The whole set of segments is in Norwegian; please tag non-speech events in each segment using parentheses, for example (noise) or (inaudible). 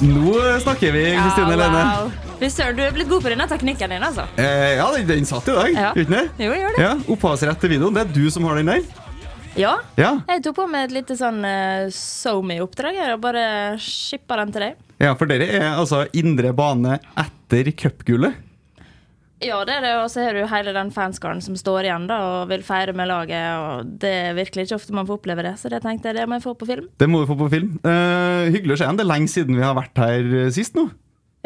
Nå snakker vi, Kristine Lene. wow. Fy søren, du er blitt god på denne teknikken din, altså. Eh, ja, den, den satt i dag, Ja. gjorde den det? Jo, gjør det. Ja, Opphavsrett til videoen. Det er du som har den der? Ja. Ja, Jeg tok på meg et lite sånn uh, SoMe-oppdrag her, og bare shippa den til deg. ja for dere er altså indre bane etter cupgullet. Ja, det er det, og så har du hele den fanskaren som står igjen da, og vil feire med laget. og Det er virkelig ikke ofte man får oppleve det, så det tenkte jeg det må jeg få på film. Det må vi få på film. Uh, hyggelig å se igjen. Det er lenge siden vi har vært her eh, sist nå.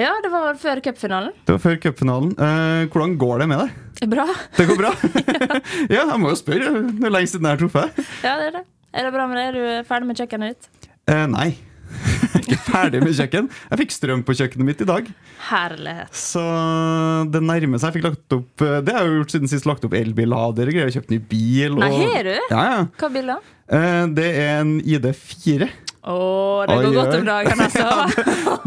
Ja, det var før cupfinalen. Det var før cupfinalen. Eh, hvordan går det med deg? Bra. Det går bra? (laughs) ja, jeg må jo spørre. Det er lenge siden jeg har truffet. Ja, det er det. Er det bra med deg? Er du ferdig med kjøkkenet ditt? Eh, nei. (laughs) Ikke ferdig med kjøkken. Jeg fikk strøm på kjøkkenet mitt i dag. Herlighet. Så det nærmer seg. Jeg fikk lagt opp eh, Det har jeg jo gjort siden sist. Lagt opp elbillader og greier. Kjøpt ny bil. Og, Nei, har du? Ja, ja. Hva bil da? Eh, Det er en ID4. Å, det går Oi, godt om dagen, (laughs) altså.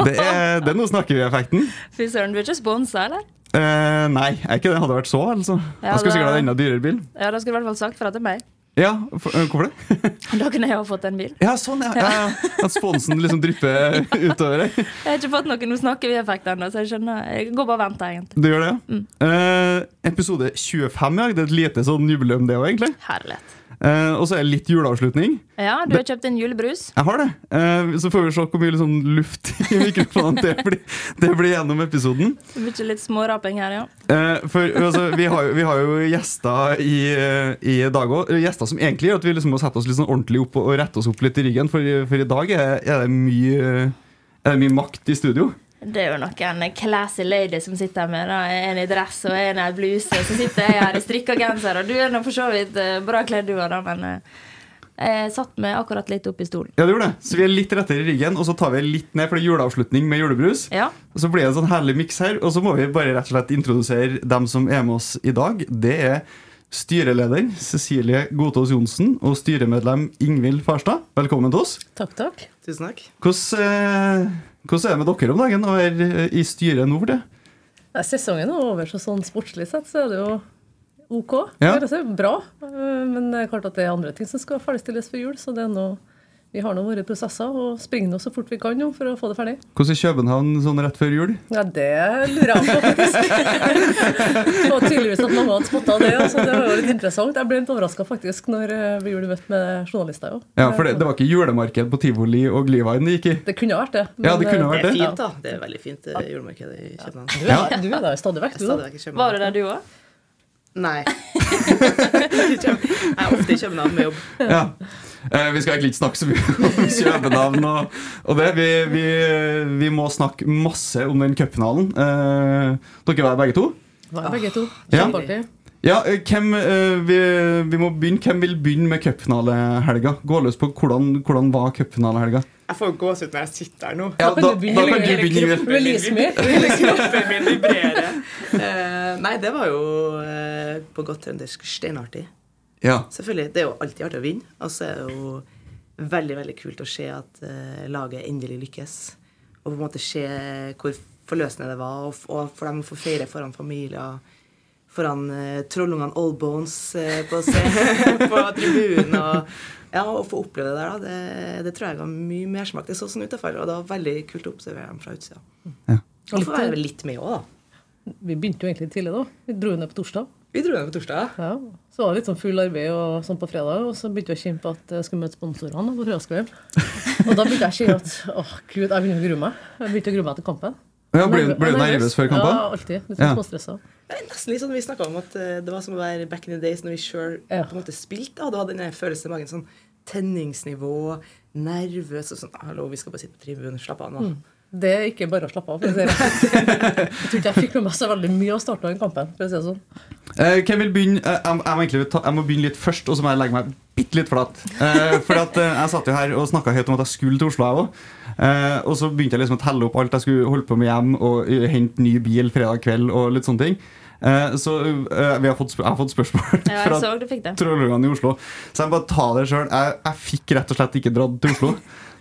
Det er, det er noe snakker vi effekten. Fy søren, du er ikke sponsa, eller? Eh, nei, jeg er ikke det. Hadde vært så, altså. Ja, jeg skulle sikkert ha enda dyrere bil. Ja, da skulle du i hvert fall sagt fra til meg. Ja, for, eh, Hvorfor det? (laughs) Da kunne jeg ha fått en bil. Ja, sånn, ja. ja, ja. At sponsen liksom drypper (laughs) utover deg. Jeg har ikke fått noen Nå snakker vi effekt ennå, så jeg skjønner. Jeg går bare og venter, egentlig. Du gjør det, ja? Eh, episode 25 i dag. Det er et lite sånn jubileum, det òg, egentlig. Herlighet. Eh, og så er det litt juleavslutning. Ja, du har kjøpt en julebrus. Jeg har det. Uh, så får vi se hvor mye liksom, luft i (laughs) mikrofonen det blir, det blir gjennom episoden. Blir litt småraping her, ja. Uh, for altså, vi, har, vi har jo gjester i, i dag òg. Gjester som egentlig gjør at vi liksom må sette oss litt sånn ordentlig opp og rette oss opp litt i ryggen. For, for i dag er, er, det mye, er det mye makt i studio. Det er jo noen classy lady som sitter med da. en i dress og en i bluse. Så sitter jeg her i strikka genser, og du er nå for så vidt eh, bra kledd, du òg, da, men eh, jeg satt meg akkurat litt opp i stolen. Ja, det gjorde det. Så vi er litt rettere i ryggen, og så tar vi litt ned, for det er juleavslutning med julebrus. Ja. Og så blir det en sånn herlig miks her, og så må vi bare rett og slett introdusere dem som er med oss i dag. Det er styreleder Cecilie Godtaas Johnsen og styremedlem Ingvild Farstad. Velkommen til oss. Takk, takk. Tusen takk. Hvordan, eh, hvordan er det med dere om dagen å være eh, i styret nå for det? Nei, Sesongen er over, så sånn sportslig sett så er det jo OK. Ja. Det er bra. Eh, Men det er klart at det er andre ting som skal ferdigstilles for jul, så det er noe vi har nå våre prosesser og springer nå så fort vi kan nå for å få det ferdig. Hvordan er København sånn rett før jul? Ja, det lurer jeg på, faktisk. det var tydeligvis at mange hadde spotta det. Altså, det var jo litt interessant. Jeg ble litt overraska faktisk når eh, vi gjorde møtt med journalister. Jo. Ja, for det, det var ikke julemarked på tivoli og Glyveien det gikk i? Det kunne ha vært det. Ja, det kunne ha Det det er fint, da. Det er veldig fint eh, julemarked i København. Du er, du er der stadig vekk, du. Da. Var du der, du òg? Nei. (laughs) Jeg er ofte i København med jobb. Ja. Eh, vi skal egentlig ikke snakke så mye (laughs) om kjøpenavn og, og det. Vi, vi, vi må snakke masse om den cupfinalen. Eh, dere var begge to? Var begge to. Ja. Ja, eh, hvem, vi, vi må begynne. Hvem vil begynne med cupfinalehelga? Gå løs på hvordan, hvordan var cupfinalehelga? Jeg får gåsehud når jeg sitter her nå. Ja, kan da, da kan du begynne. Kroppen min vibrerer. Uh, nei, det var jo uh, på godt trøndersk steinartig. Ja. Selvfølgelig. Det er jo alltid artig å vinne. Og så er det jo veldig veldig kult å se at uh, laget endelig lykkes. Og på en måte se hvor forløsende det var, og, og for dem å få feire foran familier. Foran uh, trollungene Oldbones uh, på, (laughs) på tribunen. Og, ja, å få oppleve det der, da, det, det tror jeg ga mye mersmak. Det så sånn ut, og det var veldig kult å observere dem fra utsida. Ja. Og få være litt med òg, da. Vi begynte jo egentlig tidlig, da. Vi dro ned på torsdag. Vi dro ned på torsdag. Ja. Så var det litt sånn full arbeid og sånn på fredag, og så begynte vi å kjenne på at jeg skulle møte sponsorene på fredagskvelden. (laughs) Og da begynte jeg å kjenne at åh, gud, jeg begynner å grue meg. Jeg begynte å grue meg til kampen. Ja, ble, ble du nervøs før kampen? Ja, alltid. Litt sånn småstressa. Det er nesten litt sånn Vi snakka om at eh, det var som å være back in the days når vi sjøl Ja. på en måte spilte. Da. Du hadde den følelsen i magen. sånn Tenningsnivå, nervøs og sånn. Hallo, vi skal bare sitte på tribunen. Slapp av nå. Det er ikke bare å slappe av. for å si det. (laughs) Jeg tror ikke jeg fikk med meg så veldig mye av starten av den kampen. for å si det sånn. Eh, hvem vil begynne? Eh, jeg, jeg, må egentlig jeg må begynne litt først, og så må jeg legge meg bitte litt flat. Eh, for at, eh, jeg satt jo her og snakka høyt om at jeg skulle til Oslo, jeg òg. Eh, og så begynte jeg liksom å telle opp alt jeg skulle holde på med hjem, og eh, hente ny bil fredag kveld og litt sånne ting. Eh, så vi har fått, sp- jeg har fått spørsmål (laughs) Ja, fra trollungene i Oslo. Så jeg bare ta det sjøl. Jeg, jeg fikk rett og slett ikke dratt til Oslo.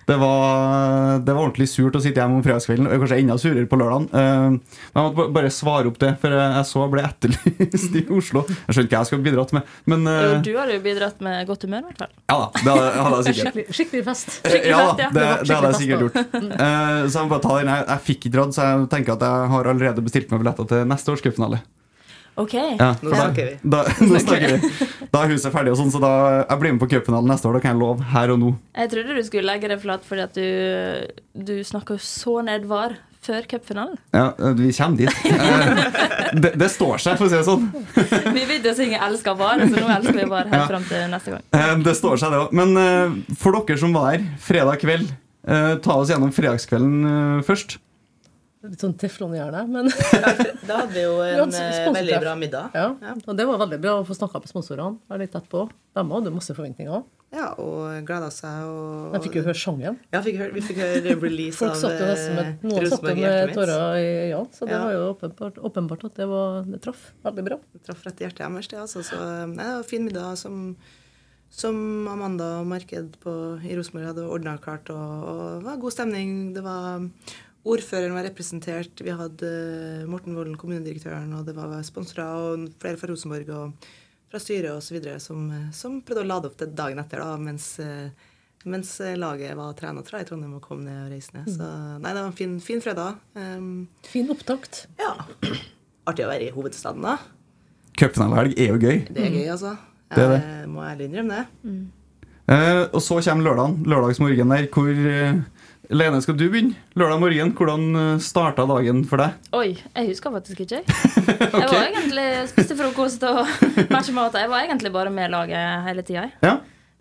Det var, det var ordentlig surt å sitte hjemme om fredagskvelden, og kanskje enda surere på lørdagen. Eh, men jeg måtte bare svare opp det, for jeg så jeg ble etterlyst i (laughs) Oslo. Jeg skjønner ikke hva jeg skulle bidratt med, men Jo, eh, du hadde jo bidratt med godt humør, i hvert fall. ja da, det hadde jeg sikkert. Skikkelig, skikkelig fest. (laughs) Skikkelig ja, fest, ja. det, Det hadde jeg sikkert gjort. Eh, så jeg må bare ta den. Jeg, jeg fikk ikke dratt, så jeg tenker at jeg har allerede bestilt meg billetter til neste års cupfinale. OK. Ja, Nå da- snakker vi. Da, (laughs) nå snakker vi. Da er huset ferdig, og sånn, så da jeg blir med på cupfinalen neste år. Da kan jeg love her og nå. Jeg trodde du skulle legge det flat fordi at du, du snakker så ned var før cupfinalen. Ja, vi kommer dit. (laughs) Eh, det, det står seg, for å si det sånn. Vi begynte å synge 'Elsker var', så nå elsker vi var helt Ja. fram til neste gang. Eh, Det står seg, det òg. Men eh, for dere som var her fredag kveld, eh, ta oss gjennom fredagskvelden først. Litt sånn teflonhjerne, men (laughs) Da hadde vi jo en eh, veldig bra middag. ja. Og det var veldig bra å få snakka med sponsorene. Litt etterpå. på. De hadde masse forventninger. Ja, og gleda seg. Og, De fikk jo høre sangen. Ja, fikk høre, vi fikk høre release Folk av satt jo nesten med, eh, noen satt jo med tårer i øynene, så det Ja. var jo åpenbart, åpenbart at det, var, det traff veldig bra. Det traff rett i hjertet deres, det. Altså. Så nei, det var fin middag som, som Amanda og Marked på, i Rosenborg hadde ordna klart. Og, og det var god stemning. Det var Ordføreren var representert. Vi hadde eh, Morten Volden, kommunedirektøren, og det var sponsorer og flere fra Rosenborg og fra styret osv. Som, eh, som prøvde å lade opp til dagen etter, da, mens, eh, mens laget var trena jeg, i Trondheim og kom ned og reiste ned. Så nei, det var en fin, fin fredag. Um, Fin opptakt. ja. Artig å være i hovedstaden, da. Cupfinalehelg er jo gøy. Det er gøy, altså. Det er det. Jeg må ærlig innrømme det. Eh, og så kommer lørdagen. Lørdagsmorgen der. Hvor eh, Lene, skal du begynne? Lørdag morgen, hvordan eh, starta dagen for deg? Oi, jeg husker faktisk ikke. (laughs) Jeg var egentlig spiste frokost og (laughs) matcha mat. Jeg var egentlig bare med laget hele tida. Ja.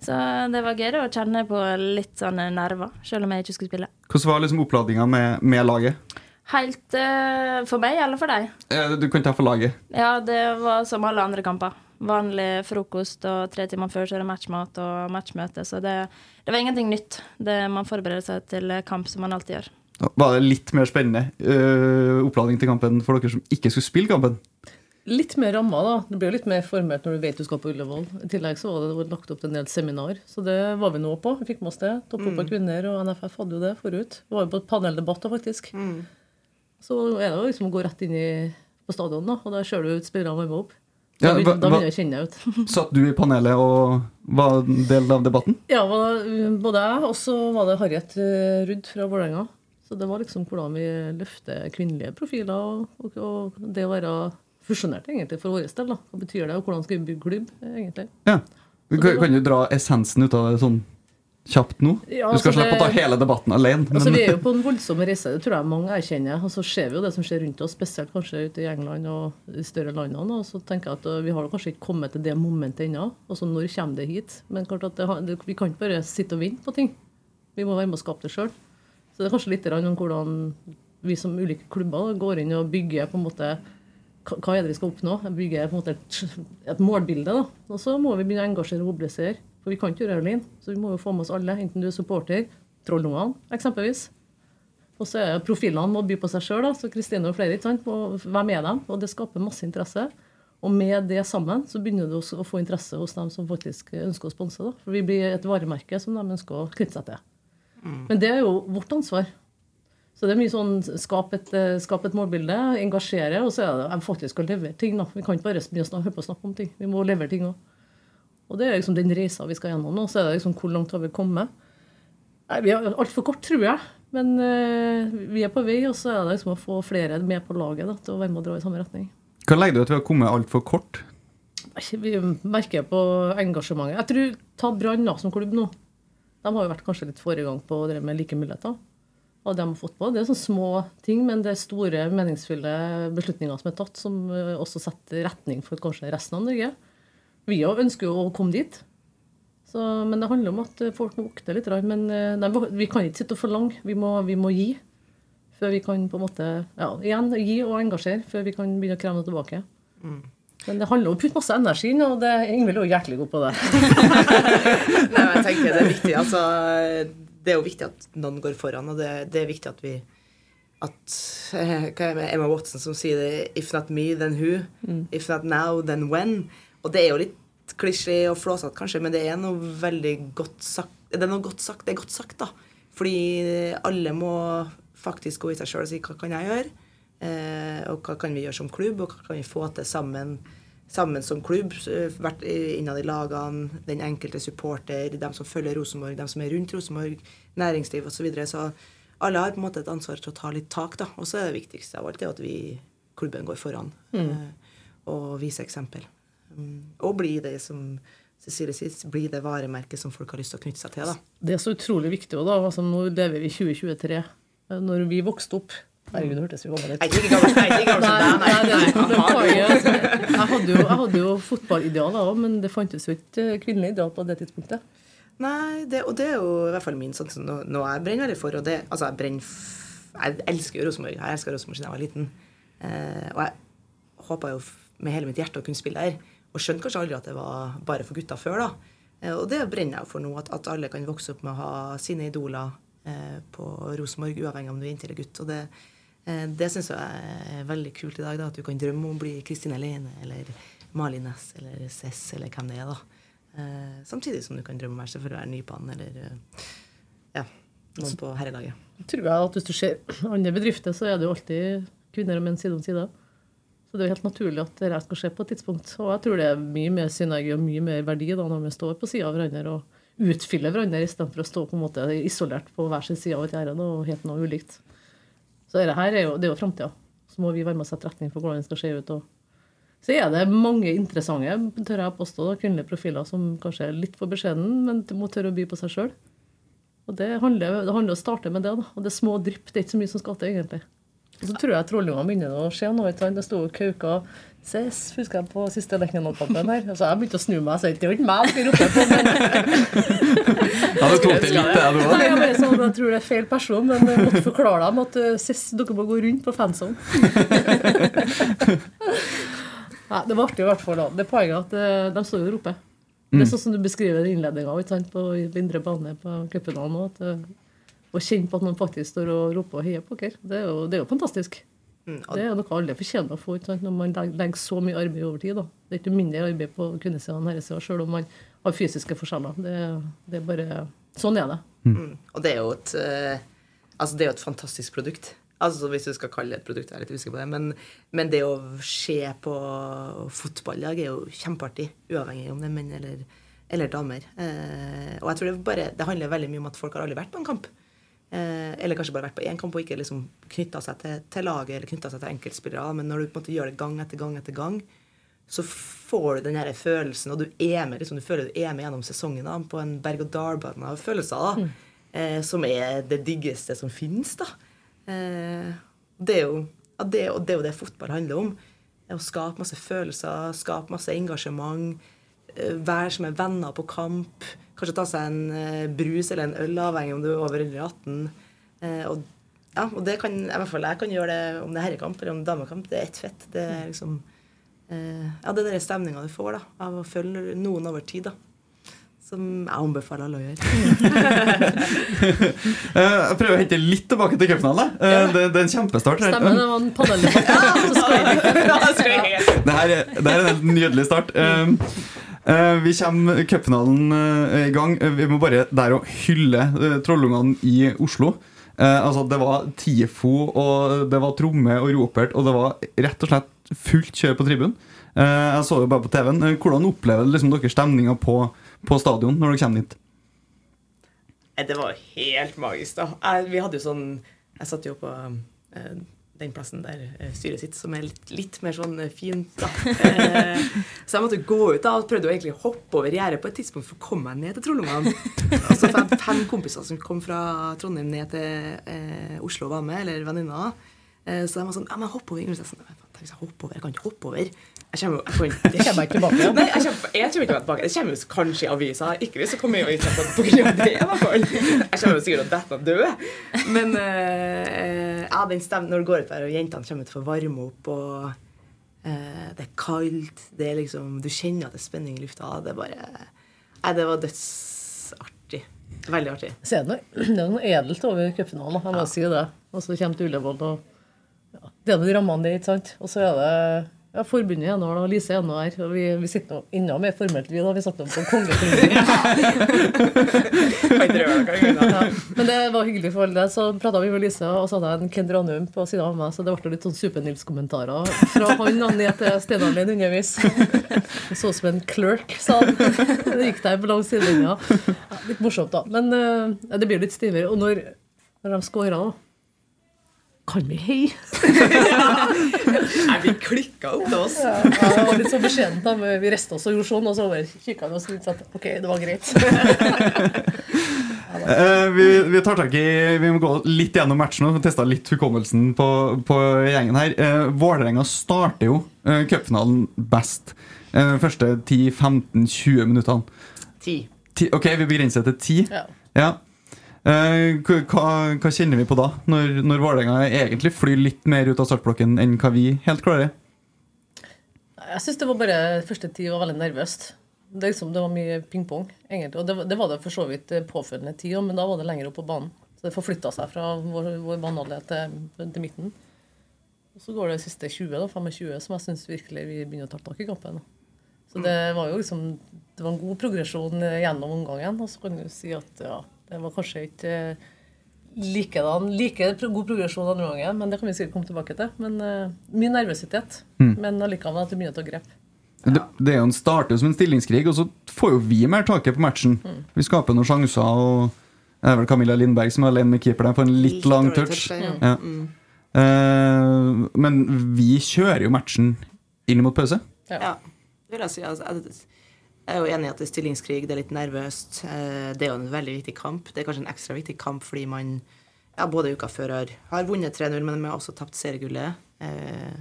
Så det var gøy å kjenne på litt sånne nerver, selv om jeg ikke skulle spille. Hvordan var liksom oppladninga med, med laget? Helt uh, for meg eller for deg? Eh, du kan ta for laget. Ja, det var som alle andre kamper. Vanlig frokost og tre timer før så er det matchmat og matchmøte. Så det, det var ingenting nytt. Det, man forbereder seg til kamp som man alltid gjør. Var det litt mer spennende uh, oppladning til kampen for dere som ikke skulle spille kampen? Litt mer ramma, da. Det blir jo litt mer formelt når du vet du skal på Ullevål. I tillegg så var det lagt opp til en del seminar, så det var vi nå på. Vi fikk med oss det. Toppfotball kvinner og NFF hadde jo det forut. Vi var jo på et paneldebatt da, faktisk. Så er det jo liksom å gå rett inn i, på stadion, da, og der ser du ut spillerne varme opp. Ja, da begynner jeg å kjenne deg ut. Satt du i panelet og var del av debatten? Ja, både jeg og så var det Harriet eh, Rudd fra Vålerenga. Så det var liksom hvordan vi løfter kvinnelige profiler og, og, og det å være fusjonert egentlig for vår del. da. Hva betyr det, og hvordan skal vi bygge klubb, egentlig. Ja. Kan, kan du dra essensen ut av det sånn kjapt nå? Ja, du skal altså, slippe å ta hele debatten alene. Altså, vi er jo på en voldsom reise, det tror jeg mange erkjenner. Og så ser vi jo det som skjer rundt oss, spesielt kanskje ute i England og de større landene. Og så tenker jeg at uh, vi har kanskje ikke kommet til det momentet ennå. Altså, så når kommer det hit? Men klart at det, vi kan ikke bare sitte og vente på ting. Vi må være med og skape det sjøl. Så det er kanskje litt om hvordan vi som ulike klubber går inn og bygger på en måte hva hva er det vi skal oppnå? Bygge på en måte et, et målbilde. da. Og så må vi begynne å engasjere og mobilisere. For vi kan ikke gjøre det alene. Så vi må jo få med oss alle, enten du er supporter, Trollungene eksempelvis. Og så er profilene må by på seg sjøl. Så Kristine og flere, ikke sant? må være med dem. Og det skaper masse interesse. Og med det sammen så begynner du å få interesse hos dem som faktisk ønsker å sponse. da. For vi blir et varemerke som de ønsker å knytte seg til. Men det er jo vårt ansvar. Så det er mye sånn skap et, skap et målbilde, engasjere, og så er det faktisk å levere ting. da. Vi kan ikke bare begynne å høre på å snakke om ting. Vi må levere ting òg. Og det er liksom den reisa vi skal gjennom nå. Så er det liksom hvor langt har vi kommet? Nei, Vi er altfor kort, tror jeg. Men eh, vi er på vei, og så er det liksom å få flere med på laget da, til å være med og dra i samme retning. Hva legger du at vi har kommet altfor kort? Vi merker på engasjementet. Jeg tror Ta Brann som klubb nå. De har jo vært kanskje litt foregang på det med like muligheter. Og de har fått på. Det er sånne små ting, men det er store, meningsfulle beslutninger som er tatt, som eh, også setter retning for kanskje resten av Norge. Vi òg ønsker jo å komme dit. Så, men det handler om at eh, folk må vokte litt. Men eh, nei, vi kan ikke sitte og forlange. Vi må, vi må gi. Før vi kan på en måte ja, igjen, gi og engasjere før vi kan begynne å kreve noe tilbake. Men det handler om å putte masse energi inn, og det, Ingvild er jo hjertelig god på det. (laughs) Nei, men jeg tenker det er viktig. Altså, det er jo viktig at noen går foran, og det, det er viktig at vi at eh, Hva er det med Emma Watson som sier det? If not me, then who? If not now, then when? Og det er jo litt klisjé og flåsete, kanskje, men det er noe veldig godt sagt. Det er noe godt sagt, det er godt sagt, da. Fordi alle må faktisk gå i seg sjøl og si hva kan jeg gjøre? Eh, og hva kan vi gjøre som klubb, og hva kan vi få til sammen, sammen som klubb? eh, Vært innad i lagene, den enkelte supporter, dem som følger Rosenborg, dem som er rundt Rosenborg, næringsliv osv. Så, videre. så alle har på en måte et ansvar til å ta litt tak. da. Og så er det viktigste av alt det at vi, klubben går foran eh, og viser eksempel. Mm, og bli det som Cecilie sier, bli det varemerket som folk har lyst til å knytte seg til. da. Det er så utrolig viktig. òg, da, altså, nå lever vi i 2023. Når vi vokste opp Herregud, det hørtes jo gammel ut. Jeg ikke gammel, som deg, hadde jo, jo fotballidealer òg, men det fantes jo ikke kvinnelige ideal på det tidspunktet. Nei, det, og det er jo i hvert fall min sånn som nå, nå jeg brenner veldig for. Og det, altså jeg brenner Jeg elsker jo Rosenborg. Jeg elsker Rosenborg siden jeg var liten. Eh, og jeg håpa jo med hele mitt hjerte å kunne spille der. Og skjønte kanskje aldri at det var bare for gutta før, da. Eh, og det brenner jeg for nå, at, at alle kan vokse opp med å ha sine idoler eh, på Rosenborg, uavhengig om du er jente eller gutt. Og det, eh, det syns jeg er veldig kult i dag, da, at du kan drømme om å bli Kristine Lene eller Malin Næss eller Cess eller hvem det er, da. Eh, samtidig som du kan drømme om å være selvfølgelig være Nypan eller eh, ja, noen på herrelaget. tror jeg at Hvis du ser andre bedrifter, så er det jo alltid kvinner og menn side om side. Så det er jo helt naturlig at det skal skje på et tidspunkt. Og jeg tror det er mye mer synergi og mye mer verdi da når vi står på sida av hverandre og utfyller hverandre istedenfor å stå på en måte isolert på hver sin side av et gjerde og helt noe ulikt. Så dette her er jo, det jo framtida. Så må vi være med og sette retning for hvordan det skal se ut. Og så er det mange interessante tør jeg påstå, da, kvinnelige profiler som kanskje er litt for beskjeden, men må tørre å by på seg sjøl. Og det handler, det handler om å starte med det. da. Og det er små drypp. Det er ikke så mye som skal til, egentlig. Og så tror jeg trollungene begynner å skje noe. Det sto kauka Ses, husker jeg på siste Lerkendal-kampen her. Altså, jeg begynte å snu meg si det er ikke meg dere roper på, men (laughs) Ja, du tok det litt, Nei, òg. jeg, bare sånn, jeg tror det er feil person, men jeg måtte forklare dem at uh, Ses, dere må gå rundt på fansonen. Nei, (laughs) det var artig i hvert fall. da. Det poenget at eh, de står jo og roper. Det er sånn som du beskriver innledninga på indre bane på cupfinalen nå. At, Å kjenne på at noen faktisk står og roper og heier på dere. Det, er jo- det er jo fantastisk. Mm, Det er noe alle fortjener å få når man legger, så mye arbeid over tid. da. Det er ikke mindre arbeid på kvinnesida enn herresida, sjøl om man har fysiske forskjeller. Det, det er bare, Sånn er det. Mm. Og det er jo et eh, Altså, det er jo et fantastisk produkt. Altså, Hvis du skal kalle det et produkt, jeg er litt usikker på det. Men, men det å se på fotballag er jo kjempeartig, uavhengig om det er menn eller, eller damer. Eh, og jeg tror det, bare, det handler veldig mye om at folk har aldri vært på en kamp. Eh, eller kanskje bare vært på én kamp og ikke liksom knytta seg til, til laget eller knytta seg til enkeltspillere. Men når du på en måte gjør det gang etter gang etter gang, så får du den her følelsen, og du er med liksom, du føler du er med gjennom sesongen da, på en berg-og-dal-bane av følelser, da, eh, som er det diggeste som finnes. da. Eh, det, er jo, ja, det, og det er jo det fotball handler om. Er å skape masse følelser, skape masse engasjement. Eh, Være som er venner på kamp. Kanskje ta seg en eh, brus eller en øl, avhengig om du er over eller 18. Eh, og, ja, og det kan, i hvert fall jeg kan gjøre det om det er herrekamp eller om damekamp. Det er ett fett. Det er liksom eh, Ja, det er den stemninga du får da, av å følge noen over tid. da. Som jeg anbefaler alle å gjøre. (laughs) Eh, Jeg prøver å hente litt tilbake til cupfinalen. Eh, Det, det er en kjempestart. Stemmer, det var en paneldebatt. (laughs) (laughs) Det her er, en er nydelig start. Uh, vi kommer cupfinalen uh, i gang. Uh, vi må bare der og hylle trollungene i Oslo. Altså Det var TIFO, og det var tromme og ropert, og det var rett og slett fullt kjør på tribunen. Jeg så det bare på TV-en. Hvordan opplever liksom, dere stemninga på, på stadion når dere kommer dit? Det var helt magisk, da. Jeg, vi hadde jo sånn Jeg satt jo på eh, den plassen der eh, styret sitt, som er litt, litt mer sånn eh, fint, da. Eh, så jeg måtte gå ut da og prøvde å egentlig hoppe over gjerdet på et tidspunkt for å komme meg ned til Trollungene. Altså fem, fem kompiser som kom fra Trondheim ned til eh, Oslo og var med, eller venninner. Eh, så de var sånn Ja, men hopp over. Jeg, sånn, hvis jeg hopper over. Jeg kan ikke hoppe over. Jeg kommer jo jeg kan, Det kommer (laughs) jeg ikke tilbake igjen. Nei, jeg kommer, jeg kommer ikke tilbake. Det kommer jo kanskje i avisa. Ikke hvis jeg kommer i avisa på grunn av det, i hvert fall. Jeg kommer jo sikkert til å dette og dø. Men uh, ja, den stemmen når det går ut der, og jentene kommer ut for å varme opp, og uh, det er kaldt det er liksom, Du kjenner at det er spenning i lufta. Det er bare Nei, det var dødsartig. Veldig artig. Så er det, noe, det er noe edelt over cupfinalen. Jeg må si det. Og så kommer til Ullevål, og ja, det er rammene der, ikke sant. Og så er det ja, forbundet er nå her, og Lise er nå her. Og vi, vi sitter nå enda mer formelt, vi, da. Vi satt nå på kongeklubben. (laughs) Ja, men det var hyggelig for alle. Så prata vi med Lise, og så hadde jeg en Ken Ranum på siden av meg, så det ble litt sånn Super-Nils-kommentarer fra han ned til Steinalien underveis. Det så ut som en clerk, sa han. Det gikk der på lang sidelinja. Ja, litt morsomt, da. Men eh, det blir litt stivere. Og når, når de scora, da kan vi heie? Vi klikka opp til oss. Ja, det var litt så beskjedent. Vi reiste oss og gjorde sånn, og så kikka vi oss litt sånn OK, det var greit. (laughs) Uh, vi, vi tar tak i Vi må gå litt gjennom matchen og teste litt hukommelsen på, på gjengen her. Uh, Vålerenga starter jo uh, cupfinalen best. Uh, første 10-15-20 minuttene. Ti. Ti, ok, vi begrenser til 10. Ja. Ja. Eh, hva, hva- kjenner vi på da, når, når Vålerenga egentlig flyr litt mer ut av startblokken enn hva vi helt klarer? Jeg syns det var bare første tid var veldig nervøst. Det, liksom, det var mye ping-pong, det, det var det for så vidt påfølgende tid men da var det lenger opp på banen. Så det forflytta seg fra vår, vår banehalvdel til, til midten. Og så går det siste 20, da, 25, som jeg syns virkelig vi begynner å ta tak i kampen. Så det var jo liksom Det var en god progresjon gjennom omgangen. Og så kan du si at ja, det var kanskje ikke eh, likedan, like god progresjon andre gangen, men det kan vi sikkert komme tilbake til. Men uh, mye nervøsitet. Men allikevel at det er mye å ta grep. Det, det er jo en starter som en stillingskrig, og så får jo vi mer taket på matchen. Vi skaper noen sjanser, og det er vel Camilla Lindberg som er alene med keeper der på en litt lang touch. touch. ja. Ja. Mm. Uh, men vi kjører jo matchen inn mot pause. Ja, det vil jeg si. Altså, jeg er jo enig i at det er stillingskrig, det er litt nervøst. Eh, Det er jo en veldig viktig kamp. Det er kanskje en ekstra viktig kamp fordi man ja, både uka før har, har vunnet 3-0, men man har også tapt seriegullet. Eh,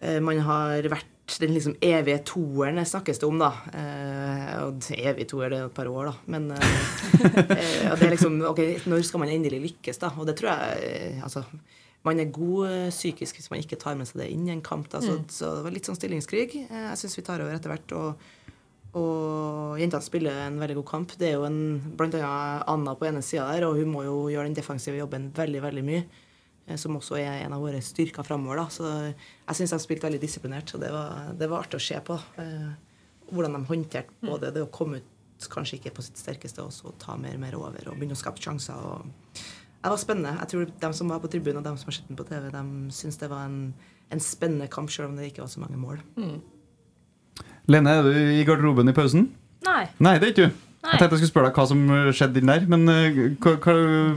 eh, Man har vært den liksom evige toeren, det snakkes det om, da. Og evig toer, det er et par år, da. Men (laughs) det er liksom Ok, når skal man endelig lykkes, da? Og det tror jeg Altså, man er god psykisk hvis man ikke tar med seg det inn i en kamp. Da. Så, så det var litt sånn stillingskrig. Jeg syns vi tar over etter hvert. Og, og jentene spiller en veldig god kamp. Det er jo en, blant annet Anna på ene sida der, og hun må jo gjøre den defensive jobben veldig veldig mye. eh, Som også er en av våre styrker framover. Så jeg syns de spilte veldig disiplinert, og det var, det var artig å se på. eh, Hvordan de håndterte både det å komme ut kanskje ikke på sitt sterkeste, og så ta mer og mer over og begynne å skape sjanser. og det var spennende. Jeg tror De som var på tribunen og de som har sett den på TV, de syns det var en, en spennende kamp, selv om det ikke var så mange mål. Lene, er du i garderoben i pausen? Nei. Nei, det er ikke du. Nei. Jeg tenkte jeg skulle spørre deg hva som skjedde inn der. Men eh, hva, hva,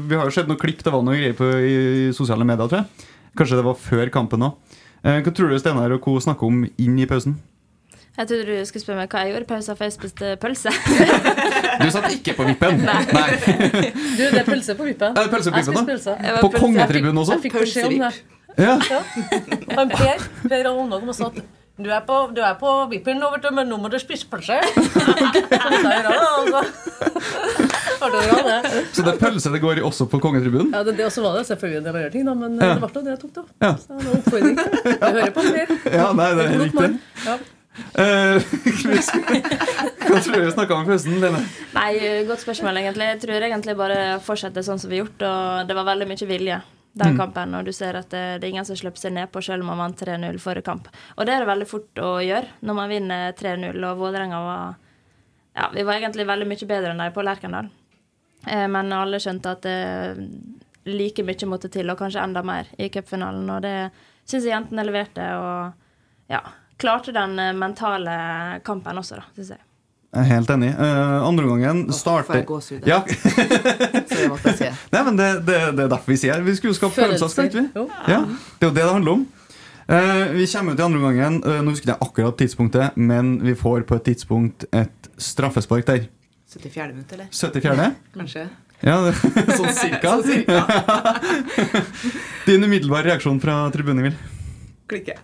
vi har jo sett noen klipp, det var noen greier på i, i sosiale medier, tror jeg. Kanskje det var før kampen òg. hva tror du Steinar og co. snakker om inn i pausen? Jeg trodde du skulle spørre meg hva jeg gjorde i pausen, for jeg spiste pølse. (laughs) Du satt ikke på vippen. Nei. Du, det er pølse på vippen. Er det pølse på vippen, da? pølse. Jeg På kongetribunen også? Jeg fikk beskjed om det. Ja. Ja. Og Per Per og sa at du er på, du er på vippen nå, vet du, men nå må du spise pølse. Så (laughs) det, altså. (laughs) Så det er pølse det går i også på kongetribunen? Ja, det, det også var det selvfølgelig det var andre ting, da, men Ja. det ble det jeg tok, da. Ja. Så det var en oppfordring. (laughs) Du hører på Per. Ja, nei, det er riktig. Ja. Eh, Hva tror du vi snakka om i pausen, Lene? Nei, godt spørsmål, egentlig. Jeg tror egentlig bare fortsette sånn som vi har gjort, og det var veldig mye vilje den Mm. kampen, og du ser at det, det er ingen som slipper seg nedpå selv om man vant 3-0 forrige kamp. Og det er det veldig fort å gjøre når man vinner 3-0, og Vålerenga var Ja, vi var egentlig veldig mye bedre enn de på Lerkendal. Eh, men alle skjønte at det like mye måtte til, og kanskje enda mer, i cupfinalen. Og det syns jeg jentene leverte, og ja, klarte den eh, mentale kampen også, da, syns jeg. Jeg er helt enig. Uh, andre omgangen får jeg gåsehud, ja. (laughs) Nei, men det, det, det er derfor vi sier Vi skulle jo skape følelser, skal vi? Ja, Det er jo det det handler om. Uh, vi kommer ut i andre omgangen. Uh, nå husker jeg akkurat tidspunktet, men vi får på et tidspunkt et straffespark der. 74. minutt, eller? 74. Kanskje? Ja, det, (laughs) sånn cirka. (laughs) Sånn cirka. Din umiddelbare reaksjon fra tribunen, Emil? Klikke.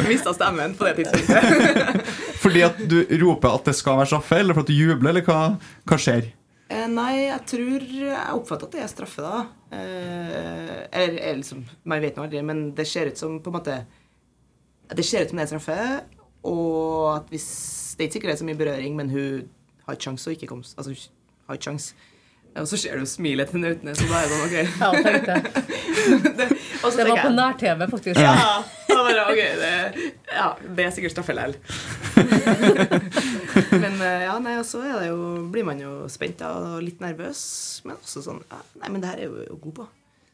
(laughs) Mista stemmen på det tidspunktet. (laughs) Fordi at du roper at det skal være straffe, eller fordi at du jubler, eller hva, hva skjer? Eh, Nei, jeg tror Jeg oppfatter at det er straffe, da. Eh, eller, eller liksom Man vet nå aldri, men det ser ut som på en måte Det ser ut som det er straffe, og at hvis Det er ikke sikkert det er så mye berøring, men hun har ikke kjangs å ikke komme Altså, hun har ikke sjans. Og så ser du smilet til Nautnes, så da er det OK. Ja, tenkte (laughs) jeg. Det var på nær-TV, faktisk. Ja, da bare, okay, det, ja, det er sikkert straffe likevel. (laughs) men eh, ja, nei, og så er det jo, blir man jo spent da, og litt nervøs, men også sånn ja, Nei, men det her er jo, jo god på.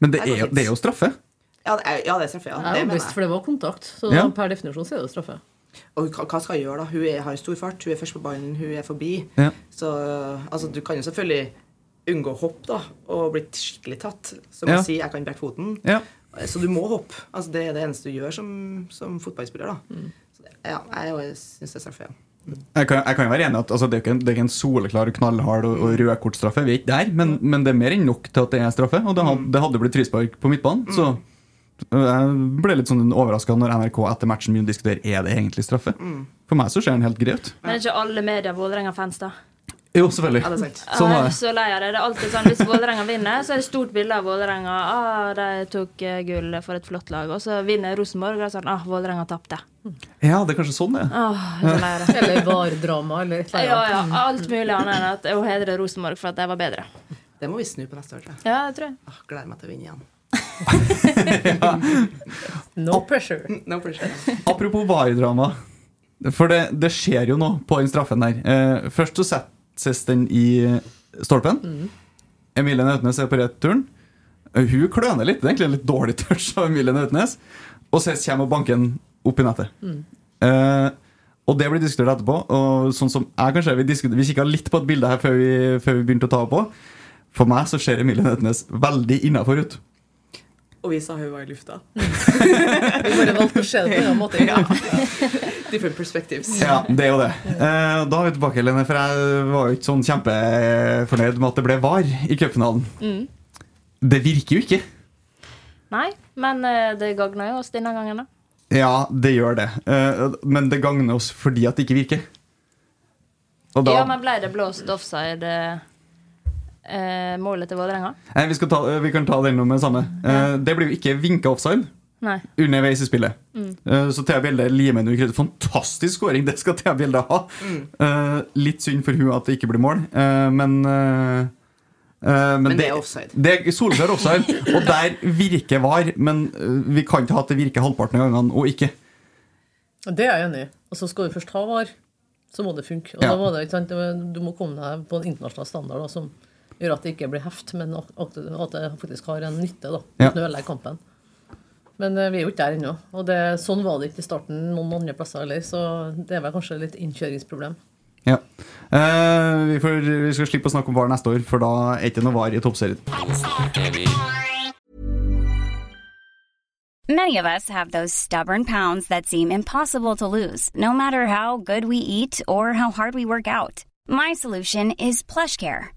Men det Det er, jo- det er jo straffe. Ja, det er, ja, det er straffe. Ja, det er mener overbevist, for det var kontakt. Så Ja. per definisjon så er det straffe. Og hva, hva skal hun gjøre, da? Hun er, har stor fart, hun er først på ballen, hun er forbi. Ja. Så altså, du kan jo selvfølgelig unngå hopp, da, og bli skikkelig tatt. Som Ja. å si 'jeg kan brekke foten'. Ja. Så du må hoppe. Altså, det er det eneste du gjør som, som fotballspiller. da. Så det, ja, jeg syns det er straffe, ja. Jeg kan, jeg kan jo være enig at altså, det, er ikke en, det er ikke en soleklar, knallhard og, og rødkortstraffe. Vi er ikke der, men, men det er mer enn nok til at det er straffe. Og det, had, det hadde blitt frispark på midtbanen. Så jeg ble litt sånn overraska når NRK etter matchen begynte å diskutere er det egentlig straffe. For meg så ser den helt grei ut. Men er ikke alle medier Vålerenga-fans, da? Jo, selvfølgelig. Ja, det er sant. Sånn var det. så lei av det. Det er alltid sånn, Hvis Vålerenga vinner, så er det stort bilde av Vålerenga. Ah, de tok eh, gull for et flott lag. Og så vinner Rosenborg, og det er sånn ah, Vålerenga tapte. Ja, det er kanskje sånn det er. Ah, er det. Eller VAR-drama, eller et eller Ja, annet. ja, alt mulig annet enn at å hedre Rosenborg for at de var bedre. Det må vi snu på neste år, tror jeg. Ja, det tror jeg. Ah, gleder meg til å vinne igjen. (laughs) No pressure. (laughs) No pressure. Apropos VAR-drama. For det, det skjer jo noe på den straffen der. Eh, først så settes den i stolpen. Emilie Nautnes er på returen. Eh, Hun kløner litt. Det er egentlig en litt dårlig touch av Emilie Nautnes. Og så kommer og banker den opp i nettet. Eh, og det blir diskutert etterpå. Og sånn som jeg kanskje Vi, diskuter- vi kikka litt på et bilde her før vi, før vi begynte å ta på. For meg så ser Emilie Nautnes veldig innafor ut. Og vi sa hun var i lufta. (laughs) Vi bare valgte å se det på en måte. Ja. Different perspectives. Ja, det er jo det. Eh, da er vi tilbake, Lene, for jeg var jo ikke sånn kjempefornøyd med at det ble VAR i cupfinalen. Det virker jo ikke. Nei, men eh, det gagna jo oss denne gangen, da. Ja, det gjør det. Eh, men det gagner oss fordi at det ikke virker. Og da Ja, men ble det blåst offside målet til Vålerenga? Vi, ta, vi kan ta den nå med det samme. Eh, det blir jo ikke vinka offside Nei. underveis i spillet. Eh, så Thea Bjelde limer nå i kreditt. Fantastisk skåring! det skal Thea Bjelde ha. Eh, litt synd for hun at det ikke blir mål, uh, men uh, eh, men, Men det er offside. Det er solklar offside, (laughs) og der virker VAR. Men eh, vi kan ikke ha at det virker halvparten av gangene og ikke. Det er jeg enig i. Og så skal du først ha VAR, så må det funke. Og Ja. da må det, ikke sant? Du må komme deg på en internasjonal standard da, som gjør at det ikke blir heft, men at det faktisk har en nytte. da, Ja. At å ødelegge kampen. Men eh, vi er jo ikke der ennå. Og det, sånn var det ikke i starten noen andre plasser heller, så det er vel kanskje litt innkjøringsproblem. Ja. Eh, vi, får, vi skal slippe å snakke om VAR neste år, for da er ikke noe VAR i toppserien. Many of us have those stubborn pounds that seem impossible to lose, no matter how good we eat or how hard we work out. My solution is PlushCare.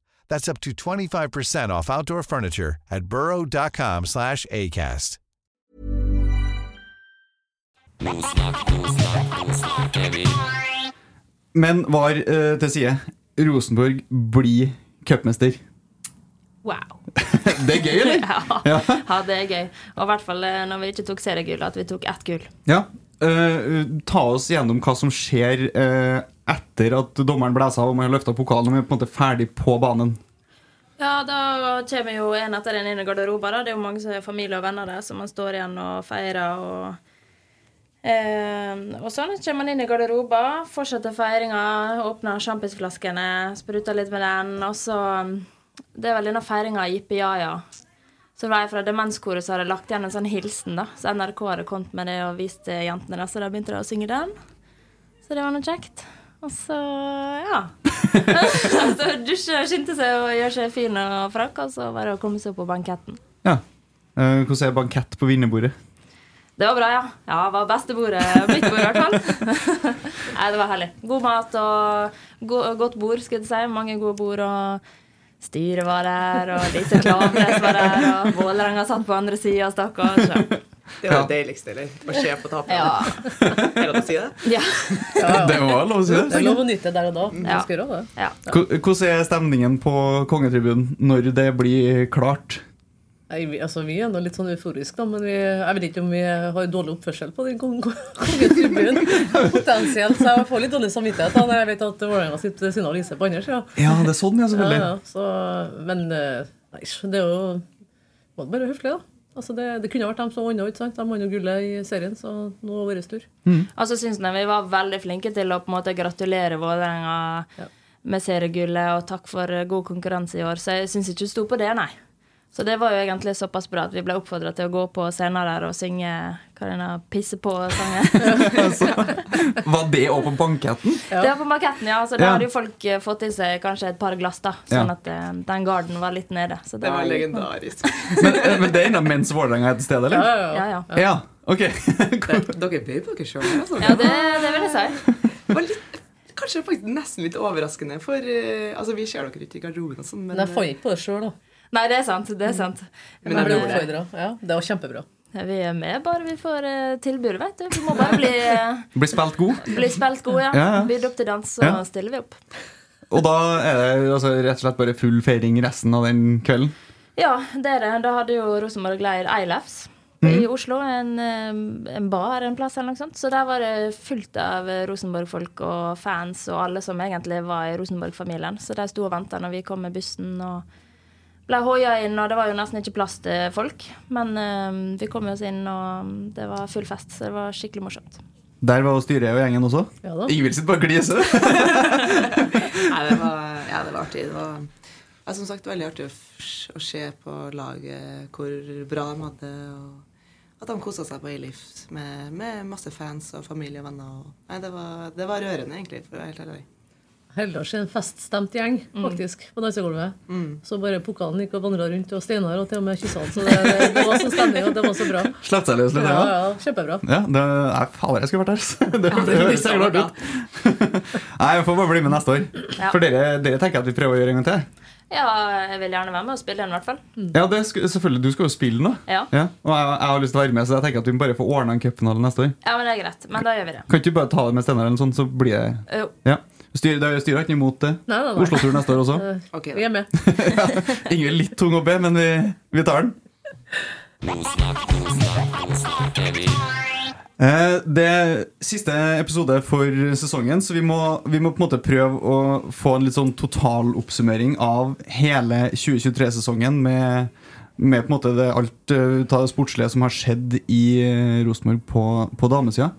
That's up to 25% off outdoor furniture at burrow.com slash ACAST. Men var uh, til side. Rosenborg blir cupmester. Wow. (laughs) Det er gøy, eller? (laughs) Ja. ja, det er gøy. Og i hvert fall eh, når vi ikke tok seriegull, at vi tok ett gull. Ja. Uh, ta oss gjennom hva som skjer eh, etter at dommeren blæsa og man har løfta pokalen og man er på en måte ferdig på banen. Ja, da kommer jo en etter en inn i garderoben. Det er jo mange som er familie og venner der, så man står igjen og feirer. og... Eh, og sånn kommer man inn i garderoben, fortsetter feiringa, åpner sjampisflaskene, spruter litt med den, og så Det er vel denne feiringa av Jippe Jaja. Så var fra demenskoret som hadde lagt igjen en sånn hilsen, da. Så NRK hadde kommet med det og vist jentene, det, så da begynte de å synge den. Så det var noe kjekt. Og så, ja. (laughs) så dusje, skynde seg og gjøre seg fin og frakk, og så var det å komme seg opp på banketten. Ja. Eh, hvordan er bankett på vinnerbordet? Det var bra, ja. Ja, det var bestebordet. Mitt bord, i hvert fall. (laughs) Nei, det var herlig. God mat og go godt bord, skulle jeg si. Mange gode bord. og Styret var der, og Lise Klaveness var der, og Vålerenga satt på andre sida, stakkars. Ja. Det var det deiligste, eller? Å se på tapet. Ja. (laughs) Er det lov å si det? Ja. (laughs) Det var lov å si Det det. er lov å nyte der og da. Ja. Ja. Hvordan er stemningen på kongetribunen når det blir klart? Nei, altså, vi er nå litt sånn euforiske, da, men vi, jeg vet ikke om vi har dårlig oppførsel på den (laughs) kongetribunen. Potensielt. Så jeg får litt dårlig samvittighet da, når jeg vet at Vålerenga sitter av Lise på andre sida. Ja, det er sånn, ja, Ja, selvfølgelig. ja, så, men eh, nei, det er jo bare høflig, da. Altså det, det kunne vært dem som vant, ikke sant? De vant gullet i serien, så nå var det vår tur. Mm. Altså syns jeg vi var veldig flinke til å på en måte gratulere Vålerenga Ja. med seriegullet og takk for god konkurranse i år. Så jeg syns ikke du sto på det, nei. Så det var jo egentlig såpass bra at vi ble oppfordra til å gå på scenen der og synge hva er denne pisse på-sangen. (laughs) Var det òg på banketten? Det var på maketten, ja. Så da Ja. hadde jo folk eh, fått i seg kanskje et par glass, da. Sånn Ja. at eh, den garden var litt nede. Så Det var var legendarisk. (laughs) Men, eh, men det er ennå mens Vålerenga er til stede, eller? ja, Ja, ja. ja. Ja, ok. (laughs) Dere bøy på dere sjøl, altså. Ja, det, det vil jeg si. Det var litt, kanskje faktisk nesten litt overraskende, for uh, altså, vi ser dere ikke i garderoben og sånn, men Men jeg fant ikke på det sjøl, da. Nei, det er sant. Det er sant. Men Men jeg ble det- oppfordra. Ja, det var kjempebra. Vi er med bare vi får uh, tilbud, vet du. Vi må bare bli, Bli Blir spilt god. bli spilt god, ja. Ja, ja. Bydd opp til dans, så Ja. stiller vi opp. Og da er det altså, rett og slett bare full feiring resten av den kvelden? Ja, det er det. Da hadde jo Rosenborg leir Eilefs i Oslo. En, eh, en bar en plass eller noe sånt. Så der var det fullt av Rosenborg-folk og fans og alle som egentlig var i Rosenborg-familien. Så de sto og venta når vi kom med bussen og ble hoia inn, og det var jo nesten ikke plass til folk. Men uh, vi kom oss inn, og det var full fest, så det var skikkelig morsomt. Der var styret og gjengen også? Ja da. Ingvild sitter bare og gliser. (laughs) Nei, det var, ja, det var artig. Det var ja, som sagt veldig artig å, å se på laget hvor bra de hadde. og At de kosa seg på A-Leaf med, med masse fans og familie og venner. Og, nei, det var, det var rørende, egentlig, for å være helt ærlig. Hellas er en feststemt gjeng, faktisk, på dansegulvet. Så bare pokalen gikk og vandra rundt, og Steinar og til og med kyssa han. Så det, det var sånn stemning, og det var så bra. Slapp seg løs litt? Ja, Ja, ja, kjempebra. ja det er fader, jeg skulle vært her. (laughs) Det, høres blir så artig ut. (laughs) Nei, jeg får bare bli med neste år. Ja. For dere, dere tenker at vi prøver å gjøre en gang til. Ja, jeg vil gjerne være med og spille den, i hvert fall. Ja, det skal, selvfølgelig, Du skal jo spille nå. Ja. Og jeg, jeg har lyst til å være med, så jeg tenker at vi må bare får ordna en cupfinale neste år. Ja, men det er greit. Men da gjør vi det. Kan ikke du bare ta det med Steinar, eller noe sånt, så blir det Jo. Ja. Styr, det- styret ikke imot det. Nei, nei, nei. Oslo-tur neste år også. (laughs) Okay, Vi er med. (laughs) Ingrid litt tung å be, men vi, vi tar den. Eh, Det er siste episode for sesongen, så vi må, vi må på en måte prøve å få en litt sånn totaloppsummering av hele 2023-sesongen med, med på en måte det, alt eh, det sportslige som har skjedd i eh, Rosenborg på, på damesida.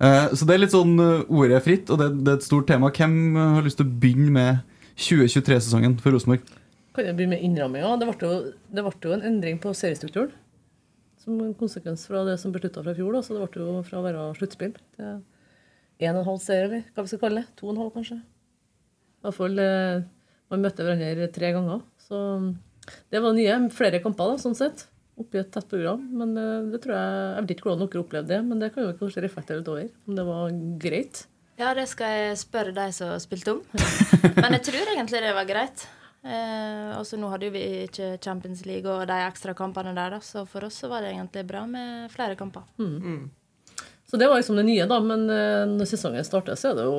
Eh, Så det er litt sånn eh, ordet er fritt, og det, det er et stort tema. Hvem eh, har lyst til å begynne med 2023-sesongen for Rosenborg? Kan jeg begynne med innramminga? Det det ble jo en endring på seriestrukturen. Som en konsekvens fra det som ble fra i fjor. Da. Så det ble jo fra å være sluttspill til en og en halv serie, eller hva vi skal kalle det. To og en halv, kanskje. I hvert fall Man møtte hverandre tre ganger. Så det var nye. Flere kamper, da, sånn sett. Oppi et tett program. Men eh, det tror jeg Jeg vet ikke hvordan dere opplevde det, men det kan jo kanskje reflektere litt over. Om det var greit. Ja, det skal jeg spørre de som spilte om. (laughs) Men jeg tror egentlig det var greit. Eh, også nå hadde jo vi ikke Champions League og de ekstra kampene der, da. Så for oss så var det egentlig bra med flere kamper. Så det var liksom det nye, da. Men eh, når sesongen starter, så er det jo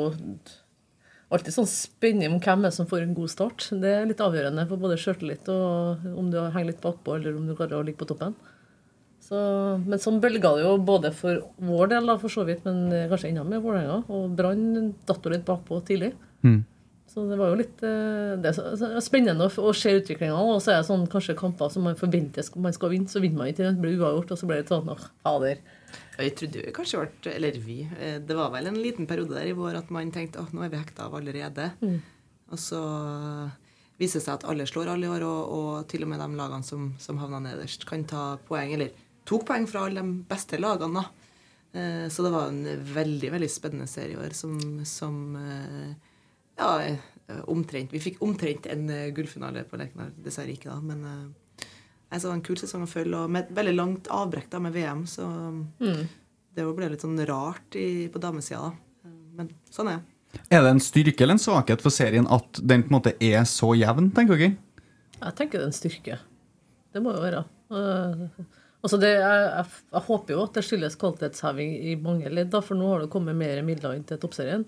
alltid sånn spenning om hvem er som får en god start. Det er litt avgjørende for både sjøltillit og om du henger litt bakpå, eller om du klarer å ligge på toppen. Så, men sånn bølga det jo både for vår del, da, for så vidt, men kanskje enda mer Vålerenga. Og Brann datt jo litt bakpå tidlig. Så det var jo litt eh, det er spennende å, se utviklinga. Og så er det sånn kanskje kamper som man forventer man skal vinne, så vinner man ikke. Det blir uavgjort, og så blir det sånn fader. Og Jeg trodde jo kanskje ble, eller vi, eh, det var vel en liten periode der i vår at man tenkte at nå er vi hekta av allerede. Og så viser det seg at alle slår alle i år, og, og til og med de lagene som, som havna nederst, kan ta poeng, eller tok poeng fra alle de beste lagene. Eh, Så det var en veldig veldig spennende serie i år som, som eh, ja, eh, omtrent Vi fikk omtrent en eh, gullfinale på Lerkendal. Dessverre ikke, da. Men eh, en kul sesong å følge, og med et veldig langt avbrekk da med VM. Så det ble litt sånn rart i, på damesida, da. Men sånn er det. Er det en styrke eller en svakhet for serien at den på en måte er så jevn, tenker dere? Jeg tenker det er en styrke. Det må jo være. Altså det, jeg, jeg, jeg håper jo at det skyldes kvalitetsheving i mange ledd, da, for nå har det kommet mer midler inn til toppserien.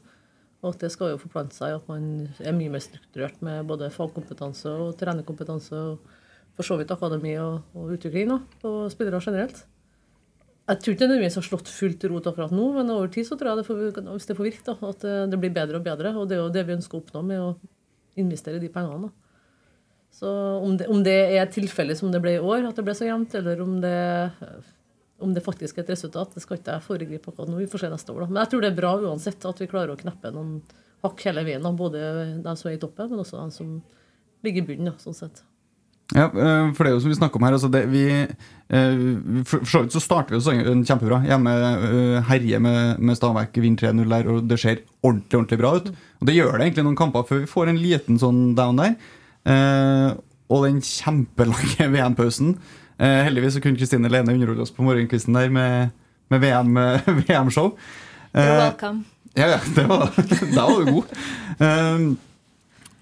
Og at det skal jo forplante seg at man er mye mer strukturert med både fagkompetanse og trenerkompetanse og for så vidt akademi og, og utvikling da, på spillere generelt. Jeg tror ikke det nødvendigvis har slått fullt rot akkurat nå, men over tid så tror jeg det får, hvis det får virke, da, at det, det blir bedre og bedre. Og det er jo det vi ønsker å oppnå med å investere de pengene. da. Så om det, om det er tilfellet som det ble i år, at det ble så jevnt, eller om det, om det faktisk er et resultat, det skal ikke jeg foregripe akkurat nå. Vi får se neste år. da. Men jeg tror det er bra uansett at vi klarer å kneppe noen hakk hele veien. da. Både de som er i toppen, men også de som ligger i bunnen. da, sånn sett. Ja, eh, for det er jo som vi snakker om her altså det, vi, eh, For så vidt så starter vi sesongen kjempebra. Hjemme eh, herjer med, med Stabæk, vinner 3-0 der, og det ser ordentlig ordentlig bra ut. Og det gjør det egentlig noen kamper før vi får en liten sånn down der. Og den kjempelange (laughs) VM-pausen. Heldigvis så kunne Kristine Lene underholde oss på morgenkvisten der med, med VM-show. You're welcome. ja, ja, det var, (laughs) da var du god.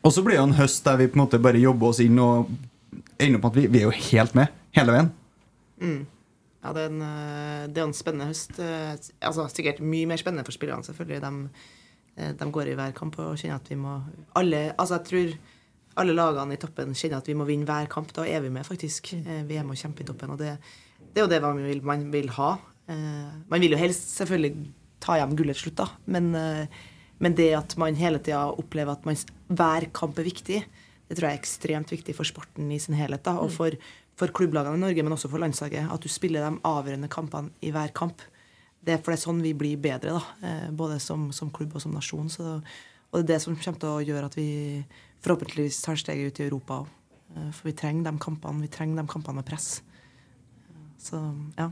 Og så blir det en høst der vi på en måte bare jobber oss inn og ender opp med at vi, vi er jo helt med hele veien. Ja, det er, en, eh, det er en spennende høst. eh, Altså, sikkert mye mer spennende for spillerne, selvfølgelig. De, eh, de går i hver kamp og kjenner at vi må alle, altså Jeg tror alle lagene i toppen kjenner at vi må vinne hver kamp. Da er vi med, faktisk. Eh, Vi er med og kjemper i toppen. Og det, det er jo det man vil, man vil ha. Eh, Man vil jo helst selvfølgelig ta hjem gullet til slutt, da. Men, men det at man hele tida opplever at man, hver kamp er viktig, det tror jeg er ekstremt viktig for sporten i sin helhet. da, Og for, for klubblagene i Norge, men også for landslaget. At du spiller de avgjørende kampene i hver kamp. Det er for det er sånn vi blir bedre, da, eh, både som, som klubb og som nasjon. Så, og det er det som kommer til å gjøre at vi forhåpentligvis tar steget ut i Europa òg. For vi trenger de kampene vi trenger de kampene med press. Så ja.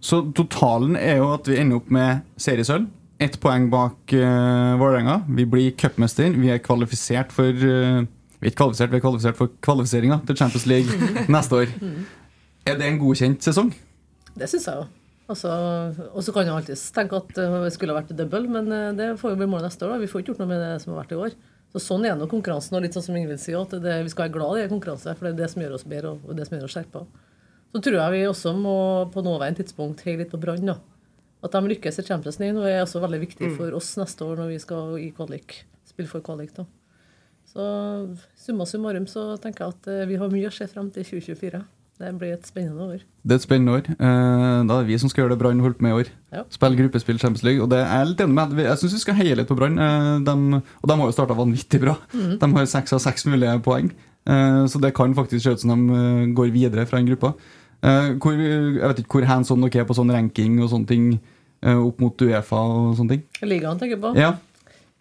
Så totalen er jo at vi ender opp med seriesølv, ett poeng bak uh, Vålerenga. Vi blir cupmester. Vi er kvalifisert for uh, Vi er ikke kvalifisert, vi er kvalifisert for kvalifiseringa til Champions League (laughs) neste år. Er det en godkjent sesong? Det syns jeg jo. Altså, og så kan jeg alltids tenke at det skulle ha vært double, men eh, det får jo bli målet neste år. da. Vi får ikke gjort noe med det som har vært i år. Så Sånn er nå konkurransen. og litt sånn som Ingvild sier, at det, Vi skal være glad i konkurranse, for det er det som gjør oss bedre og det som gjør oss skjerpa. Så tror jeg vi også må på nåværende tidspunkt heie litt på Brann. At de lykkes i Champions League nå er også veldig viktig for oss neste år når vi skal i kvalik, spille for kvalik. da. Så summa summarum så tenker jeg at eh, vi har mye å se frem til 2024. Det blir et spennende år. Det er et spennende år. Eh, da er det vi som skal gjøre det Brann holdt med i år. Ja. Spille gruppespill Champions League. Og det er jeg litt enig med. Jeg syns vi skal heie litt på Brann. Eh, og de har jo starta vanvittig bra. Mm. De har seks av seks mulige poeng. Så det kan faktisk se ut som de går videre fra den gruppa. Hvor, jeg vet ikke hvor hands on dere er på sånn ranking og sånne ting opp mot Uefa og sånne ting. Ligaen tenker jeg på. Ja,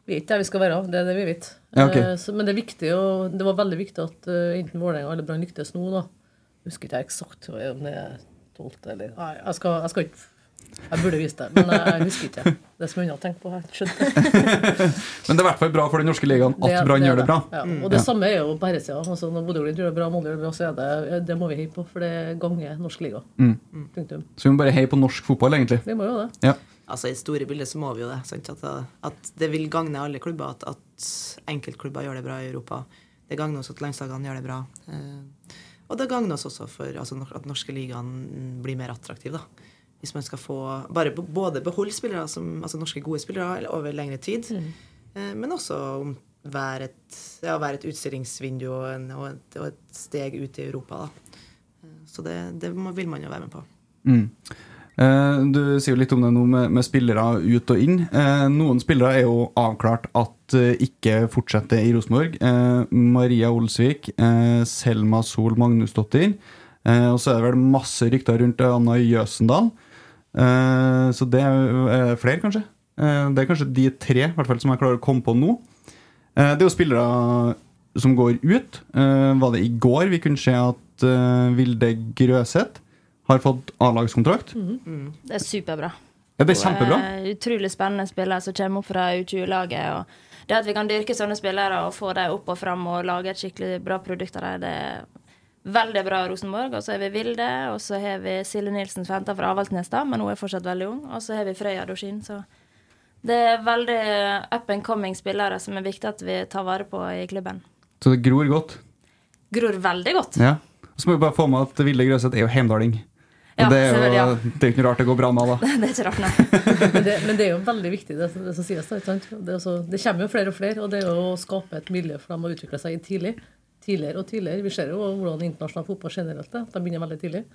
Vi vet der vi skal være. Det er det vi vet. Ja, ok. Eh, så, men det er viktig, og det var veldig viktig at uh, enten Vålerenga eller Brann lyktes nå. da. Husker ikke jeg eksakt om det er tolvte eller Nei, jeg skal, jeg skal ikke Jeg burde vist det, men jeg, jeg husker ikke. Det som så har tenkt på. Jeg skjønte. (laughs) Men det er i hvert fall bra for den norske ligaen at Brann er gjør det bra. Ja. Og det Ja. samme er jo herresida. Altså, når Bodø-Glimt gjør det bra, Molde gjør det bra, så er det Det må vi heie på, for det ganger norsk liga. Mm. Så vi må bare heie på norsk fotball, egentlig. Vi må jo det. Ja. Altså I det store bildet så må vi jo det. Sant? At, at det vil gagne alle klubber at, at enkeltklubber gjør det bra i Europa. Det gagner oss at landslagene gjør det bra. Eh, og det gagner oss også for altså, at norske ligaen blir mer attraktiv. da. Hvis man skal få bare både beholde spillere, som, altså norske gode spillere, over lengre tid, eh, men også om være et, ja, være et utstillingsvindu og, en, og, et, og et steg ut i Europa. da. Eh, Så det, det må, vil man jo være med på. Mm. Eh, du sier jo litt om det nå med, med spillere ut og inn. Eh, noen spillere er jo avklart at eh, ikke fortsetter i Rosenborg. Maria Olsvik, Selma Sol Magnusdottir. Og så er det vel masse rykter rundt Anna Jøsendal. Så det er flere, kanskje. Det er kanskje de tre fall, som jeg klarer å komme på nå. Det er jo spillere som går ut. Var det i går vi kunne se at Vilde Grøseth har fått A-lagskontrakt? Det er superbra. Ja, det er kjempebra. Eh, utrolig spennende spillere som kommer opp fra U20-laget. og Det at vi kan dyrke sånne spillere og få dem opp og fram og lage et skikkelig bra produkt av dem, det er veldig bra Rosenborg. Og så har vi Vilde, og så har vi Silje Nilsen som henta fra Avaldsnes, men hun er fortsatt veldig ung. Og så har vi Frøya Dorsin. Så det er veldig up and coming spillere som er viktig at vi tar vare på i klubben. Så det gror godt. Gror veldig godt. Ja. Så må vi bare få med at Vilde Grøseth er jo heimdaling. Ja, det, er jo, det er ikke noe rart det går bra med da. (laughs) det er ikke rart, nei. Men det, men det er jo veldig viktig, det, det som sies. da, ikke sant? Det, er også, det kommer jo flere og flere, og det er jo å skape et miljø for dem å utvikle seg tidlig. Tidligere og tidligere. Vi ser jo hvordan internasjonal fotball generelt er. at De begynner veldig tidlig.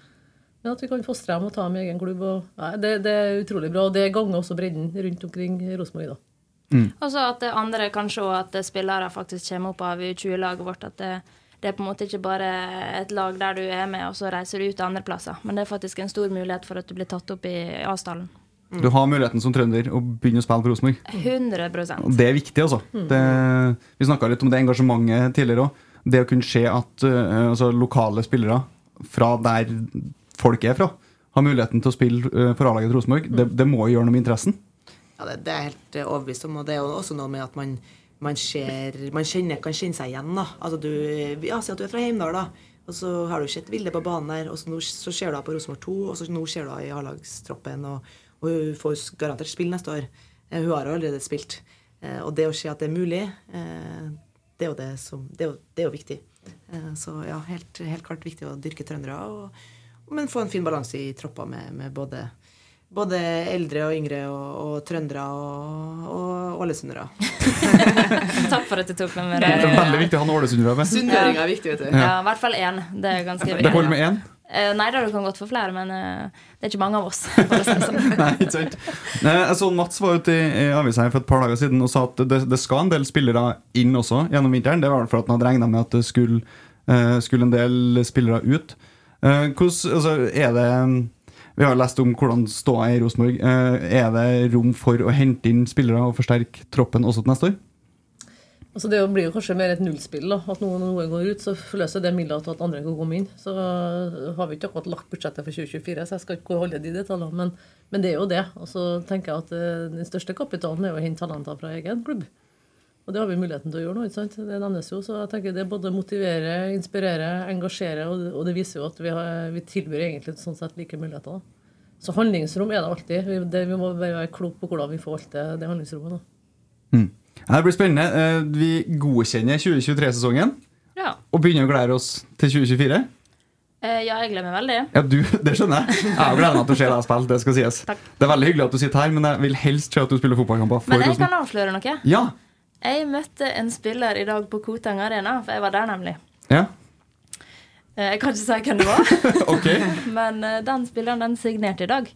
Men at vi kan fostre dem og ta dem i egen klubb. Og, nei, det, det er utrolig bra. Og det ganger også bredden rundt omkring i Rosenborg. da. Og så at det andre kan se at spillere faktisk kommer opp av U20-laget vårt. At det, det er på en måte ikke bare et lag der du er med, og så reiser du ut til andre plasser. Men det er faktisk en stor mulighet for at du blir tatt opp i A-stallen. Du har muligheten som trønder å begynne å spille for Rosenborg. 100 Og det er viktig, altså. Det, vi snakka litt om det engasjementet tidligere òg. Det å kunne se at uh, altså, lokale spillere fra der folk er fra, har muligheten til å spille uh, for A-laget til Rosenborg, det, det må jo gjøre noe med interessen. Ja, det, det er jeg helt overbevist om. Og det er jo også noe med at man, man, ser, man kjenner, kan kjenne seg igjen. da. Altså du, ja, Si at du er fra Heimdal, da. Og så har du sett Vilde på banen der, og så, nå, ser du henne på Rosenborg 2, og så nå ser du henne i A-lagstroppen, og, og hun får garantert spill neste år. Eh, Hun har allerede spilt. Eh, Og det å se at det er mulig, eh, det er jo, det som, det er jo, det er jo viktig. Så ja, helt, helt klart viktig å dyrke trøndere, og, men få en fin balanse i troppa med, med både både eldre og yngre og, og trøndere og, og ålesundere. (laughs) Takk for at du tok med meg Det er veldig viktig å ha noen ålesundere med. Sunnmøringer er viktig, vet du. Ja, i hvert fall én. Det er ganske viktig. Det holder med én? Uh, Nei da, du kan godt få flere, men uh, det er ikke mange av oss. (laughs) Sånn. Nei, ikke sant. Jeg så Mats var ute i, i avisa for et par dager siden og sa at det, det skal en del spillere inn også gjennom vinteren. Det var for at han hadde regna med at det skulle, uh, skulle en del spillere ut. Eh, hvordan, altså, er det Vi har lest om hvordan ståa er i Rosenborg. Eh, er det rom for å hente inn spillere og forsterke troppen også til neste år? Altså Det blir jo kanskje mer et nullspill. da, At noen, noen går ut, så forløser det midler til at andre kan komme inn. Så øh, har vi ikke akkurat lagt budsjettet for 2024, så jeg skal ikke holde de detaljene. Men, men det er jo det. Og så tenker jeg at øh, den største kapitalen er å hente talenter fra egen klubb. Og det har vi muligheten til å gjøre nå. ikke sant? Det nevnes jo. Så jeg tenker det både motiverer, inspirerer, engasjerer, og og det viser jo at vi, har, vi tilbyr egentlig sånn sett like muligheter. da. Så handlingsrom er det alltid. Vi, det, vi må bare være kloke på hvordan vi forvalter det handlingsrommet. da. Mm. Det blir spennende. Eh, Vi godkjenner 2023-sesongen Ja. og begynner å glede oss til 2024. Eh, ja, jeg gleder meg veldig. Ja, du, (laughs) Det skjønner jeg. Jeg har gleder meg til å se deg spille. Det skal sies. Takk. Det er veldig hyggelig at du sitter her, men jeg vil helst se at du spiller fotballkamper. Men jeg kan avsløre noe. Ja, Jeg møtte en spiller i dag på Koteng Arena, for jeg var der nemlig. ja, Eh, Jeg kan ikke si hvem det var, (laughs) okay. (laughs) men eh, den spilleren den signerte i dag.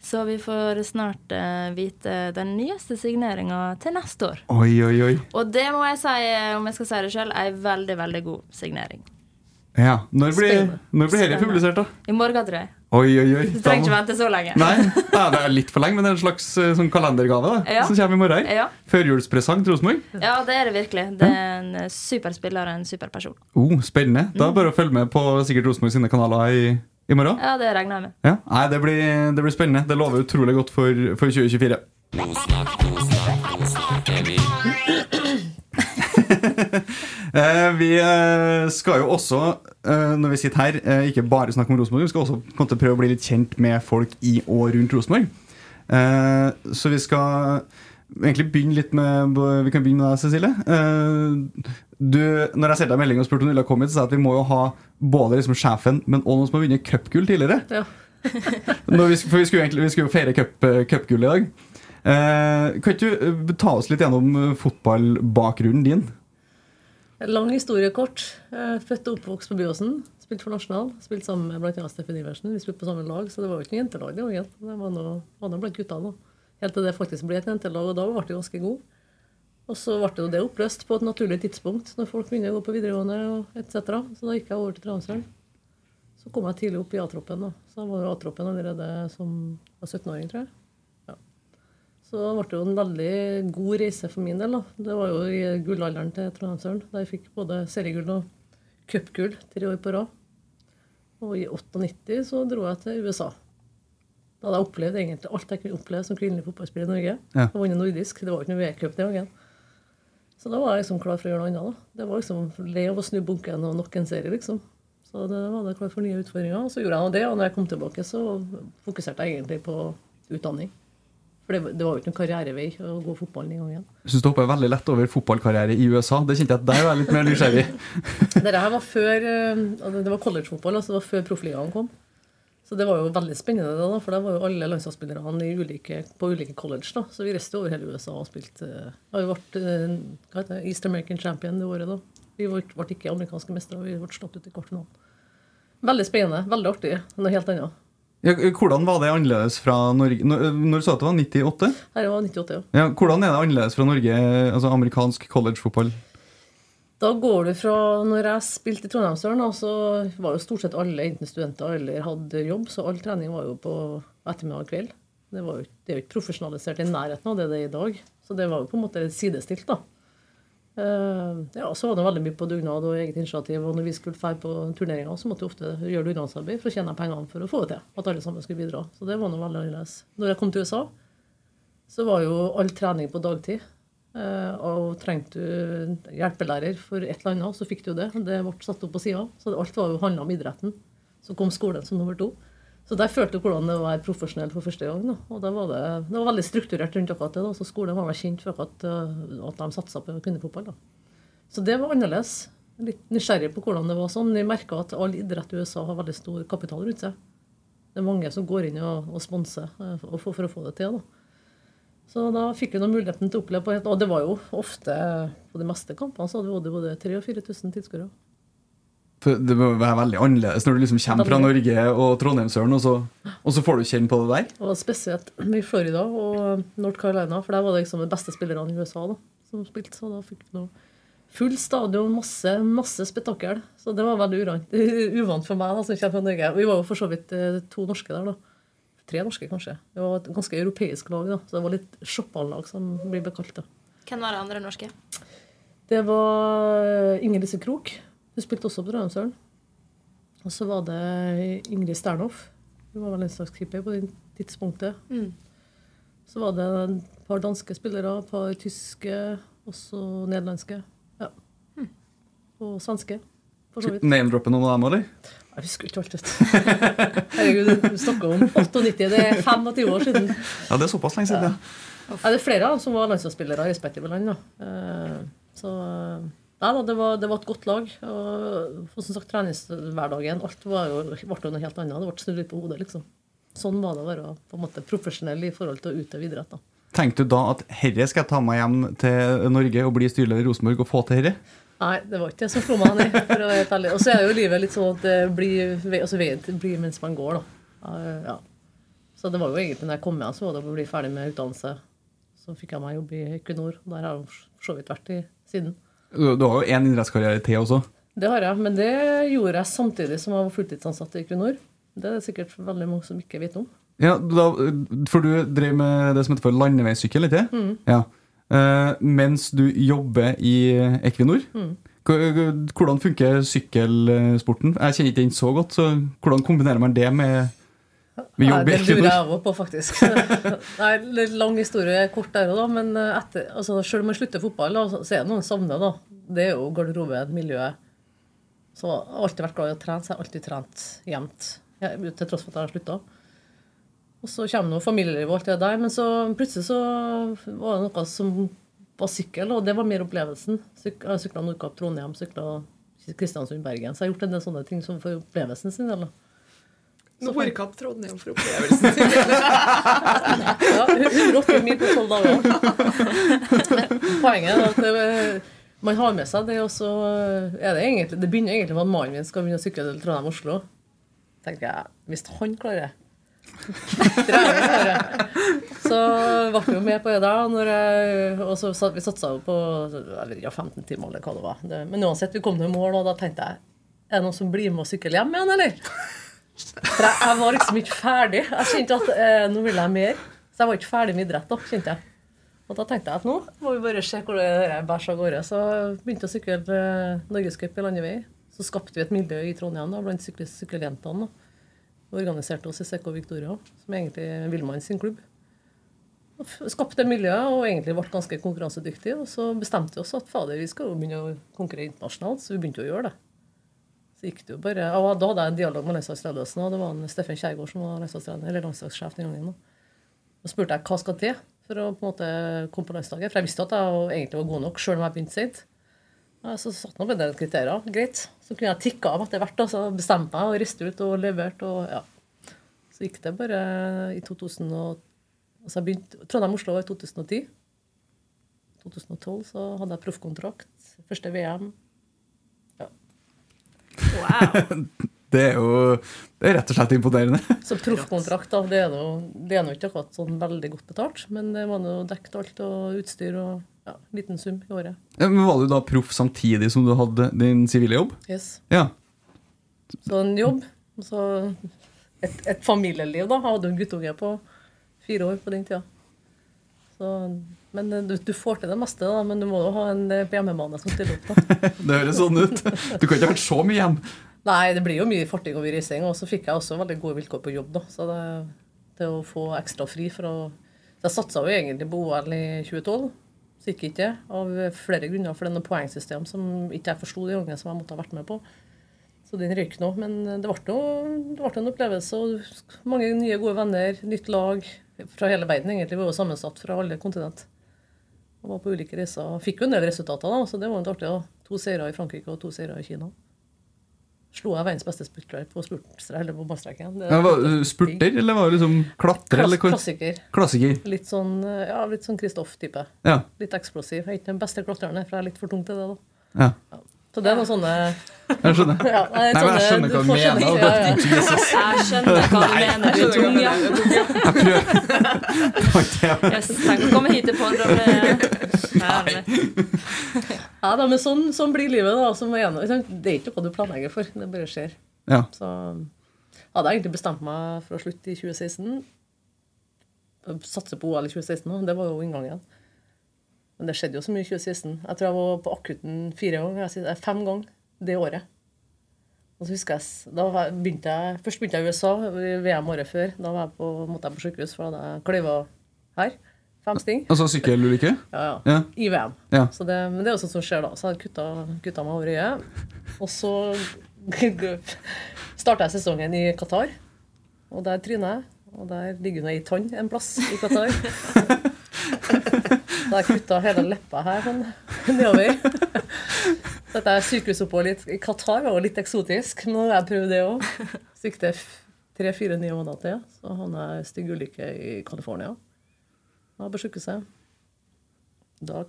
Så vi får snart eh, vite den nyeste signeringa til neste år. Oi, oi, oi. Og det må jeg si, om jeg skal si det sjøl, ei veldig, veldig god signering. Ja, Når blir, når blir dette publisert, da? I morgen, tror jeg. Oi, oi, oi. Du trenger ikke vente så lenge. Nei, (laughs) ja, det er litt for lenge, men det er en slags eh, sånn kalendergave da, Ja. som kommer i morgen. Ja. Førjulspresang til Rosenborg. Ja, det er det virkelig. Det er en eh, super spiller og en super person. Oh, spennende. Mm. Da er det bare å følge med på sikkert Rosenborg sine kanaler i, i morgen. Ja, det regner jeg med. Ja. Nei, det blir, det blir spennende. Det lover utrolig godt for, for 2024. Eh, vi (laughs) eh, skal jo også, eh, når vi sitter her, eh, ikke bare snakke om Rosenborg, vi skal også komme til å prøve å bli litt kjent med folk i og rundt Rosenborg. Eh, så vi skal egentlig begynne litt med Vi kan begynne med deg, Cecilie. Eh, du, når jeg sendte deg melding og spurte om du ville komme hit, så sa jeg at vi må jo ha både liksom sjefen, men også noen som har vunnet cupgull tidligere. Ja. (laughs) Vi, for vi skulle, egentlig, vi skulle jo feire cup- eh, i dag. Eh, kan ikke du eh, ta oss litt gjennom eh, fotballbakgrunnen din? Lang historie kort. Er Født og oppvokst på Byåsen. Spilt for Nasjonal. Spilt sammen med blant annet Steffen Iversen. Vi spilte på samme lag, så det var jo ikke noe jentelag den gangen. Det var noe, var noe blant gutta nå. Helt til det faktisk ble et jentelag, og da ble det ganske god. Og så ble det jo det oppløst på et naturlig tidspunkt, når folk begynner å gå på videregående og etc. Så da gikk jeg over til Trondheimsølen. Så kom jeg tidlig opp i A-troppen. da. Så jeg var jo A-troppen allerede som var 17-åring, tror jeg. Så det ble det jo en veldig god reise for min del. da. Det var jo i gullalderen til Trondheimsølen, da jeg fikk både seriegull og cupgull tre år på rad. Og i 98 så dro jeg til USA. Da hadde jeg opplevd egentlig alt jeg kunne oppleve som kvinnelig fotballspiller i Norge. Ja. Jeg vunnet nordisk. Det var ikke noe V-cup den gangen. Så da var jeg liksom klar for å gjøre noe annet. da. Det var liksom lei av å snu bunken og nok en serie, liksom. Så da var jeg klar for nye utfordringer. Og så gjorde jeg det, og når jeg kom tilbake, så fokuserte jeg egentlig på utdanning. For det, det var jo ikke noen karrierevei å gå fotballen den gangen. Jeg synes du hopper veldig lett over fotballkarriere i USA. Det kjente jeg at der var jeg litt mer nysgjerrig. (laughs) Dette her var før eh, Det var collegefotball, altså det var før proffligaen kom. Så det var jo veldig spennende, da, for da var jo alle landslagsspillerne på ulike college. da, Så vi reiste over hele USA og spilte Vi eh, hva heter det, East American Champion det året, da. Vi ble, ble ikke amerikanske mestere, vi ble slått ut i kvartfinalen. Veldig spennende. Veldig artig. Noe helt annet. Ja, hvordan var det annerledes fra Norge Når, når du sa at det var 98? Her var 98, ja. Ja, hvordan er det annerledes fra Norge, altså amerikansk collegefotball? Da går du fra Når jeg spilte i Trondheimsølen, da, så var jo stort sett alle enten studenter eller hadde jobb, så all trening var jo på ettermiddag og kveld. Det, var jo, det er jo ikke profesjonalisert i nærheten av det det er i dag. Så det var jo på en måte sidestilt, da. Eh, ja, Så var det veldig mye på dugnad og eget initiativ. Og når vi skulle dra på turneringer, så måtte vi ofte gjøre dugnadsarbeid for å tjene pengene for å få det til. At alle sammen skulle bidra. Så det var noe veldig annerledes. Når jeg kom til USA, så var jo all trening på dagtid. Eh, og trengte du hjelpelærer for et eller annet, så fikk du det. Det ble satt opp på sida. Så alt var jo handla om idretten. Så kom skolen som nummer to. Så der følte du hvordan det var profesjonell for første gang. Da. Og da var det, det var veldig strukturert rundt akkurat det. Da. Så skolen var vel kjent for akkurat, eh, at de satsa på kvinnefotball. Da. Så det var annerledes. Litt nysgjerrig på hvordan det var sånn. Vi merka at all idrett i USA har veldig stor kapital rundt seg. Det er mange som går inn og, og sponser eh, for, for å få det til. da. Så da fikk vi noen muligheten til å oppleve på Og det var jo ofte på de meste kampene så hadde vi både 3000 og 4000 tilskuere. Det må være veldig annerledes når du liksom kommer fra Norge og Trondheimsøren, og, så- og så får du kjenne på det der. Og spesielt i Florida og North Carolina, for der var det liksom de beste spillerne i USA da, som spilte. Så da fikk du noe full stadion, masse, masse spetakkel. Så det var veldig urant, (laughs) uvant for meg da, som kommer fra Norge. Vi var jo for så vidt eh, to norske der, da. Tre norske, kanskje. Det var et ganske europeisk lag, da. Så det var litt shoppa-lag, som blir bekalt. da. Hvem var det andre norske? Det var Inger Lise Krok. Hun spilte også på Trondheimsølen. Og så var det Ingrid Sternhoff. Hun var vel landslagskeeper på det tidspunktet. Mm. Så var det et par danske spillere, et par tyske, også nederlandske. Ja. Og svenske. Name-droppe noen av dem, eller? Jeg husker ikke alt, vet du. Herregud, du snakker om 98. Det er 25 år siden. Ja, det er såpass lenge siden, ja. Ja, det er flere av dem som var landslagsspillere i respektive land. Da. Eh, Så nei da, det var, det var et godt lag. Og, som sagt, treningshverdagen alt var jo, ble noe helt annet. Det ble snudd litt på hodet, liksom. Sånn var det å være på en måte profesjonell i forhold til å utøve idrett. da. Tenkte du da at herre skal jeg ta meg hjem til Norge og bli styreleder i Rosenborg og få til herre? Nei, det var ikke det som slo meg ned. for å være helt ærlig. Og så er jo livet litt sånn at det blir, altså blir mens man går, da. Ja. Så det var jo egentlig når jeg kom hjem, så var det å bli ferdig med utdannelse. Så fikk jeg meg jobb i Equinor. og Der har jeg for så vidt vært i siden. Du, har jo én idrettskarriere til også. Det har jeg, men det gjorde jeg samtidig som jeg var fulltidsansatt i Equinor. Det er det sikkert veldig mange som ikke vet om. Ja, da, For du drev med det som heter for landeveissykkel, ikke Mm. Ja. Uh, mens du jobber i Equinor. Mm. Hvordan funker sykkelsporten? Jeg kjenner ikke den så godt, så hvordan kombinerer man det med, med Nei, jobb det lurer jeg òg på, faktisk. (laughs) Nei, litt lang historie kort der òg. Men eh, etter, altså, selv om man slutter fotball, så er det noen savner. da. Det er jo garderoben, miljøet. Så jeg har alltid vært glad i å trene, så jeg har alltid trent jevnt. Til tross for at jeg har slutta. Og så kommer nå familielivet og alt det der. Men så plutselig så var det noe som var sykkel, og det var mer opplevelsen. Syk, jeg sykla Nordkapp Trondheim, sykla Kristiansund Bergen. Så jeg har gjort en del sånne ting som for opplevelsen sin del. da. Nordkapp Trondheim for opplevelsen sin. Ja, 180 mye på tolv dager. Men poenget er at det, man har med seg det, og så er det egentlig Det begynner egentlig med at mannen min skal begynne å sykle til Trondheim-Oslo. tenker jeg, Hvis han klarer det. Så ble vi jo med på det da. Når jeg, og så satt, vi satsa jo på jeg vet ikke, 15 timer, eller hva det var. Det, men uansett, vi kom til mål, og da tenkte jeg Er det noen som blir med og sykler hjem igjen, eller? For jeg, jeg var liksom ikke ferdig. Jeg kjente at eh, nå vil jeg mer. Så jeg var ikke ferdig med idrett da, kjente jeg. Og da tenkte jeg at nå må vi bare se hvor det bæsjer av gårde. Så begynte jeg å sykle eh, norgescup i landevei. Så skapte vi et miljø i Trondheim da, blant sykkel- sykkeljentene. Vi organiserte oss i CK Victoria, som egentlig er Villmann sin klubb. Og Skapte miljøet miljø og egentlig ble ganske konkurransedyktige. Og så bestemte vi oss at fader, vi skal jo begynne å konkurrere internasjonalt, så vi begynte å gjøre det. Så gikk det jo bare, og Da hadde jeg en dialog med landslagsledelsen, og det var en Steffen Kjærgaard som var landslagstrener, eller landslagssjef den gangen. da. Spurte jeg hva skal til for å på en måte komme på landslaget. For jeg visste at jeg egentlig var god nok, sjøl om jeg begynte sent. Så satt jeg opp en kriterier. Greit. Så kunne jeg tikke av etter hvert. da, Så bestemte meg og reiste ut og leverte. og ja. Så gikk det bare i 2000 og, altså jeg begynte, Trondheim-Oslo var i 2010. 2012 så hadde jeg proffkontrakt. Første VM. (laughs) Det er jo det er rett og slett imponerende. (laughs) Så proffkontrakt, da, det er noe, det er noe ikke akkurat sånn veldig godt betalt, men det var nå dekket alt og utstyr og ja, liten sum i året. Ja, Men Var du da proff samtidig som du hadde din sivile jobb? Yes. Ja. Så en jobb, og så et, et familieliv, da. Jeg hadde en guttunge på fire år på den tida. Så, men eh, du, du får til det meste, da, men du må jo ha en hjemmemane på hjemmebane som stiller opp. da. (laughs) Det høres sånn ut. Du kan ikke ha vært så mye hjem. Nei, det blir jo mye farting og mye reising, og så fikk jeg også veldig gode vilkår på jobb. da, så det, det å få ekstra fri for å Jeg satsa jo egentlig på OL i 2012, så gikk ikke det, av flere grunner. For det er noe poengsystem som ikke jeg forsto de gangen, som jeg måtte ha vært med på. Så den røyk nå. Men det ble, noe, det ble en opplevelse. og Mange nye, gode venner, nytt lag fra hele verden. egentlig, Vi var jo sammensatt fra alle kontinent. Og var på ulike reiser. Fikk jo en del resultater, da, så det var litt artig. da. To seire i Frankrike og to seire i Kina. Slo jeg verdens beste spurter på spurtstre, eller på banestreken. Spurter, eller var det liksom klatre? Klass- Klassiker. Klassiker. Litt sånn ja, litt sånn Kristoff-type. Ja. Litt eksplosiv. Jeg er ikke den beste klatreren, for jeg er litt for tung til det. da. Ja. ja. Så det er noen sånne Jeg skjønner. (laughs) Ja, nei, Nei, men jeg skjønner hva du mener. ja, ja. Jeg skjønner hva du mener. Du tung, ja. Jeg prøver. (laughs) Yes, tenk å komme hit til pod og. Ja, da, men sånn, sånn blir livet. da, som er noe- Det er ikke noe du planlegger for. Det bare skjer. Ja. Så hadde jeg egentlig bestemt meg for å slutte i 2016. Satse på OL i 2016 òg. Det var jo inngangen. Men det skjedde jo så mye i 2016. Jeg tror jeg var på akutten fire ganger. Fem ganger det året. Og så husker jeg, da begynte jeg, Først begynte jeg i USA, i VM året før. Da var jeg på, måtte jeg på sykehus, for da hadde jeg kløyva her. Fem sting. Altså sykkelulykke? Ja, ja. Ja. I VM. Ja. Så det, men det er jo sånt som skjer da. Så jeg kutta, kutta meg over øyet. Og så (laughs) starta jeg sesongen i Qatar. Og der tryna jeg. Og der ligger hun ei tann en plass i Qatar. (laughs) Da har jeg kutta hele leppa her sånn nedover. Dette er sykehusopphold i- Qatar var jo litt eksotisk, nå har jeg prøvd det òg. Sikter tre-fire nye måneder til, så havna jeg i stygg ulykke i California. Da jeg på sykehuset. Da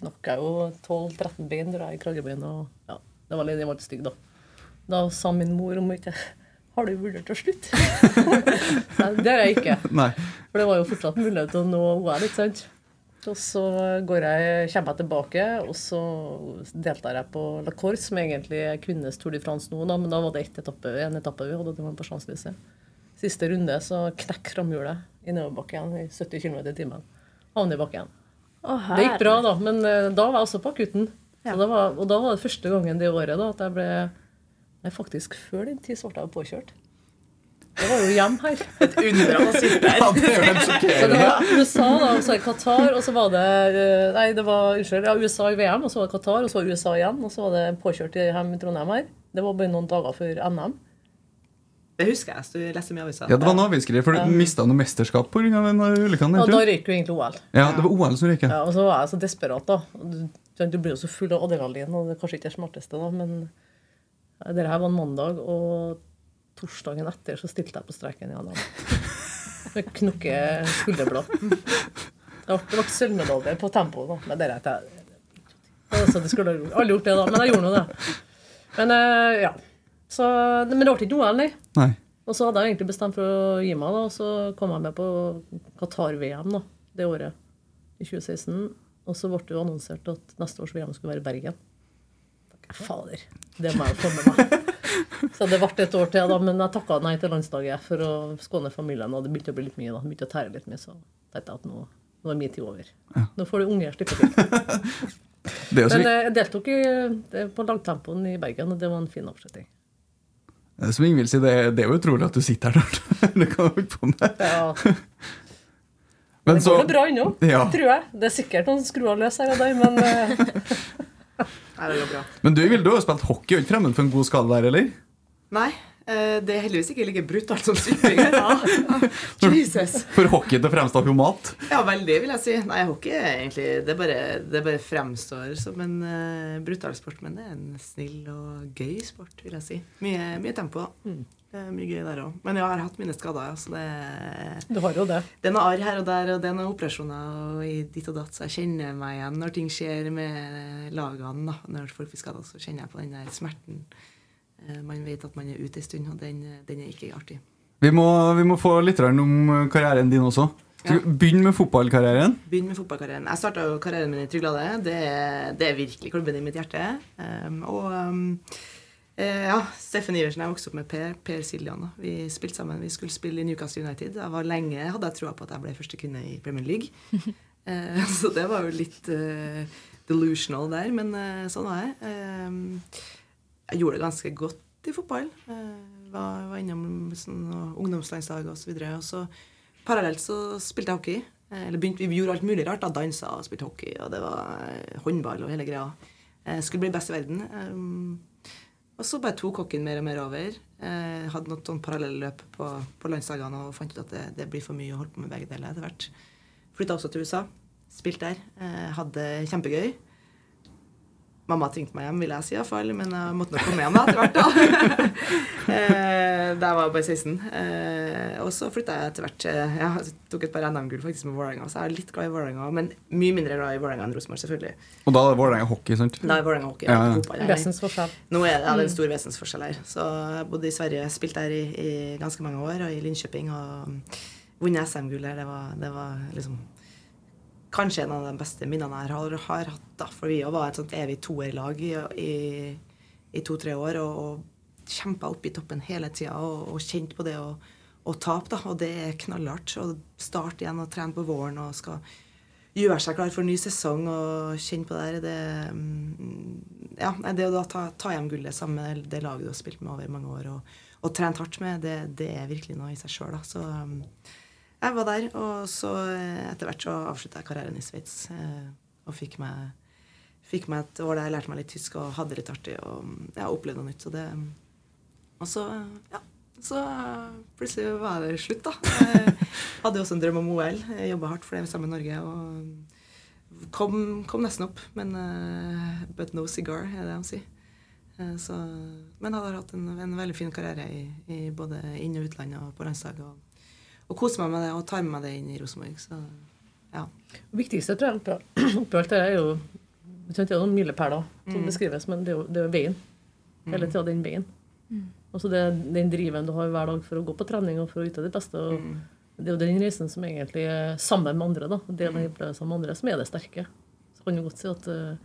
knakk jeg jo 12-13 bein tror jeg, i kragebeinet. Og, ja, det var litt, var litt stygg, da. Da sa min mor om ikke Har du vurdert å slutte? (laughs) Det har jeg ikke. Nei. For det var jo fortsatt mulighet til å nå OL, ikke sant? Og så går jeg, kommer jeg tilbake, og så deltar jeg på La Corse, som egentlig er kvinnenes Tour de France nå, da, men da var det ett etappe, en etappe vi hadde, det var på Champs-Élysées. Siste runde så knekk framhjulet i nedoverbakken i 70 km i timen. Havner i bakken. Det gikk bra, da, men eh, da var jeg også på akutten. Da var, og da var det første gangen det året da, at jeg ble Nei, faktisk før den tid ble jeg påkjørt. Det var jo hjem her. Et under av å sitte her. Ja, det er helt sjokkerende. var USA, da, og så er Qatar, og så var det eh, Nei, det var unnskyld, ja, USA i VM, og så var det Qatar, og så var det USA igjen, og så var det påkjørt hjem i Trondheim her. Det var bare noen dager før NM. Det husker jeg. Du leste mye aviser. Ja, det var noe avisgreier, for du mista noe mesterskap pga. den ulykken. Og da røyk jo egentlig OL. Ja, det var OL som røyka. Ja, og så var jeg så desperat, da. Du, du blir jo så full av adrenalin, og det er kanskje ikke det smarteste, da, men det her var en mandag, og torsdagen etter så stilte jeg på streken igjen. Med knokke skulderblad. Det ble, sølvmedalje på tempo, da. Men det er rett, jeg, altså, det skulle aldri gjort det, da. Men jeg gjorde nå det. Men eh, ja. Så, men det ble ikke OL, nei. Nei. Og så hadde jeg egentlig bestemt for å gi meg, da, og så kom jeg med på Qatar-VM da, det året, i 2016. Og så ble det jo annonsert at neste års VM skulle være i Bergen. Fader, det må jeg få med meg. Så det ble et år til, da, men jeg takka nei til landslaget for å skåne familien. Og det begynte å bli litt mye, da. Begynte å tære litt mye, så tenkte jeg at nå, nå er min tid over. Nå får du unge slippe til. (laughs) Det er Men eh, jeg deltok i, på langtempoen i Bergen, og det var en fin avslutning. som Ingvild sier, det, det er jo utrolig at du sitter her. (laughs) det kan du ikke få med. Ja, Men det går det bra ennå, Ja. tror jeg. Det er sikkert noen skruer løs her og der, men eh, (laughs) Nei, det går bra. Men du, Ingvild, du har jo spilt hockey, og ikke fremmed for en god skade der, eller? Nei, eh, det er heldigvis ikke like brutalt som sykling. (laughs) Jesus. For hockey til fremstår jo mat Ja, veldig, vil jeg si. Nei, hockey er egentlig Det bare, det bare fremstår som en uh, brutal sport, men det er en snill og gøy sport, vil jeg si. Mye, mye tempo, da. Det er mye gøy der òg. Men ja, jeg har hatt mine skader, ja, så det du har jo det. det er noe arr her og der, og det er noen operasjoner og i ditt og datt, så jeg kjenner meg igjen når ting skjer med lagene. da. Når folk blir skada, så kjenner jeg på den der smerten. Eh, Man vet at man er ute en stund, og den, den er ikke artig. Vi må, vi må få litt om karrieren din også. Ja. Begynn med fotballkarrieren? Begynn med fotballkarrieren. Jeg starta karrieren min i Tryglade. Det, det er virkelig klubben i mitt hjerte. Um, og um, eh, ja, Steffen Iversen jeg vokste opp med Per, per Siljan. Vi spilte sammen. Vi skulle spille i Newcastle United. Jeg var lenge, hadde jeg troa på at jeg ble første kvinne i Premier League. (laughs) Eh, så det var jo litt eh, delusional der, men eh, sånn var jeg. Eh, jeg gjorde det ganske godt i fotball. Var, var innom sånn, ungdomslandslag osv. Og, og så parallelt så spilte jeg hockey. Eh, Eller begynte, vi gjorde alt mulig rart. da, Dansa og spilte hockey, og det var eh, håndball og hele greia. Jeg skulle bli best i verden. Og så bare tok kokken mer og mer over. Eh, hadde noen sånn parallelløp på, på landslagene og fant ut at det, det blir for mye å holde på med begge deler etter hvert. Flytta også til USA. Spilte der. Eh, hadde kjempegøy. Mamma tvingte meg hjem, vil jeg si iallfall, men jeg måtte nok komme hjem da, etter hvert. da. (laughs) eh, da jeg var bare 16. Eh, og så flytta jeg etter hvert Jeg tok et par NM-gull faktisk med Vålerenga, så jeg er litt glad i Vålerenga, men mye mindre glad i Vålerenga enn Rosenborg, selvfølgelig. Og da er det Vålerenga hockey, sant? Da er Vålerenga hockey. Ja, ja. fotball. Vesensforskjell. Nå er det, ja, det er en stor vesensforskjell her. Så jeg bodde i Sverige, spilte der i, i ganske mange år, og i Linköping. Og vunnet SM-gull der. Det var, det var liksom kanskje en av de beste minnene jeg har, har hatt. da, For vi var et sånt evig toerlag i, i, i to-tre år og, og kjempa opp i toppen hele tida og, og kjente på det å, tape. da, Og det er knallhardt. Å starte igjen og trene på våren og skal gjøre seg klar for en ny sesong og kjenne på det her. Det, mm, ja, det å da ta, ta hjem gullet sammen med det laget du har spilt med over mange år og, og trent hardt med, det, det er virkelig noe i seg sjøl. Så um, jeg var der, og så eh, etter hvert så avslutta jeg karrieren i Sveits. eh, Og fikk meg, fikk meg et år der jeg lærte meg litt tysk og hadde det litt artig og ja, opplevde noe nytt. Så det, og så, ja, så plutselig var det slutt, da. Jeg hadde jo også en drøm om OL. Jobba hardt for det sammen med Norge. og kom, kom nesten opp, men uh, But no cigar, er det de sier. Eh, så, men hadde hatt en, en veldig fin karriere i, i både inn- og utland og på landslaget. Og, og koser meg med det og tar med meg det inn i Rosenborg. Så ja. Det viktigste tror jeg oppi oppi alt det er jo det er noen milepæler som Mm. beskrives, men det er jo, det er jo veien. Hele tida den veien. Altså det, den driven du har hver dag for å gå på trening og for å yte ditt beste. Og Mm. Det er jo den reisen som egentlig er sammen med andre, da, Det dele opplevelser med andre, som er det sterke. Så kan du godt si at eh,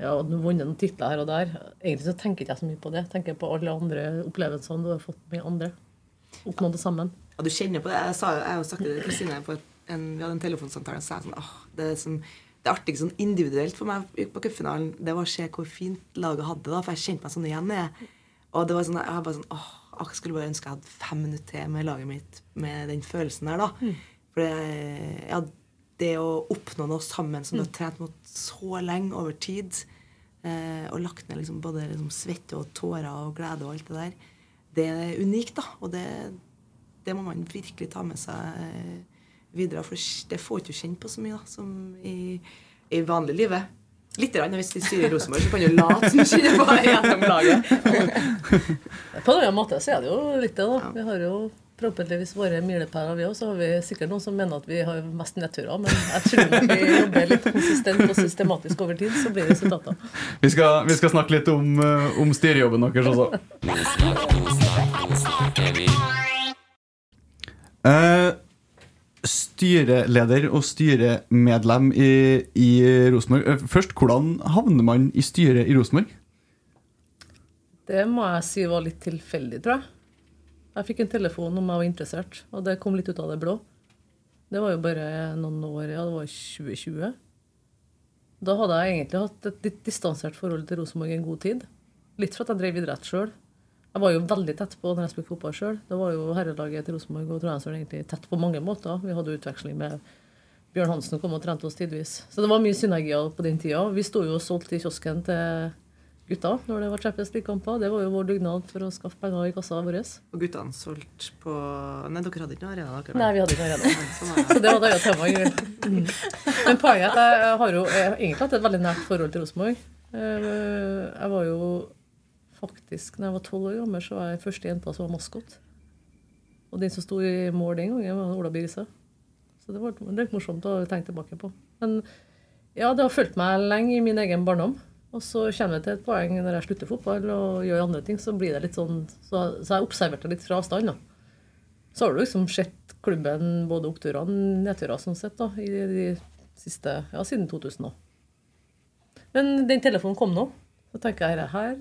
ja, du har vunnet noen titler her og der. Egentlig så tenker jeg ikke så mye på det. Jeg tenker på alle andre opplevelsene du har fått med andre. Oppnådd det sammen. Ja, du kjenner på det. Jeg, sa, jeg har sagt det til Kristine på en, vi hadde en telefonsamtale, og så sa jeg sånn åh, det, er sånn det artig sånn individuelt for meg på cupfinalen, det var å se hvor fint laget hadde da, For jeg kjente meg sånn igjen. Jeg. Og det var sånn, jeg bare sånn åh, jeg skulle bare ønske jeg hadde fem minutter til med laget mitt med den følelsen der, da. For det, ja, det å oppnå noe sammen som du har trent mot så lenge over tid, eh, og lagt ned liksom både liksom svette og tårer og glede og alt det der, det er unikt, da. Og det, det må man virkelig ta med seg eh, videre. For det får du ikke du kjenne på så mye da, som i, i vanlig livet. Litt rann, hvis de styrer Rosenborg, så kan du late som du kjenner på det gjennom laget. (laughs) På en måte så er det jo litt det, da. Vi har jo forhåpentligvis våre milepæler, vi òg. Så har vi sikkert noen som mener at vi har mest nedturer. Men jeg tror når vi jobber litt konsistent og systematisk over tid, så blir det resultater. Vi vi skal snakke litt om, eh, om styrejobben deres også. Eh, styreleder og styremedlem i, i Rosenborg. Eh, Først, hvordan havner man i styret i Rosenborg? Det må jeg si var litt tilfeldig, tror jeg. Jeg fikk en telefon om jeg var interessert, og det kom litt ut av det blå. Det var jo bare noen år, ja, det var 2020. Da hadde jeg egentlig hatt et litt distansert forhold til Rosenborg en god tid. Litt for at jeg drev idrett sjøl. Jeg var jo veldig tett på når jeg spilte fotball sjøl. Det var jo herrelaget til Rosenborg og Trondheimsølen egentlig tett på mange måter. Vi hadde utveksling med Bjørn Hansen kom og trente oss tidvis. Så det var mye synergier på den tida. Vi sto jo og solgte i kiosken til gutta når det var Champions League-kamper. Det var jo vår dugnad for å skaffe penger i kassa vår. Og guttene solgte på Nei, dere hadde ikke noen arena? dere? Nei, vi hadde ikke noe arena. (laughs) Sånn. Så det var et annet tema. i grunnen. Mm. Men poenget er at jeg har jo egentlig hatt et veldig nært forhold til Rosenborg. Eh, Jeg var jo faktisk, når jeg var tolv år gammel, så var jeg første jenta som var maskot. Og den som sto i mål den gangen, var Ola Birse. Så det var litt morsomt å tenke tilbake på. Men ja, det har fulgt meg lenge i min egen barndom. Og så kommer det til et poeng når jeg slutter fotball og gjør andre ting, så blir det litt sånn Så, så jeg observerte litt fra avstand, da. Så har du liksom sett klubben både oppturene og nedturene sånn sett da, i de, siste, ja, siden 2000 òg. Men den telefonen kom nå. Så tenker jeg her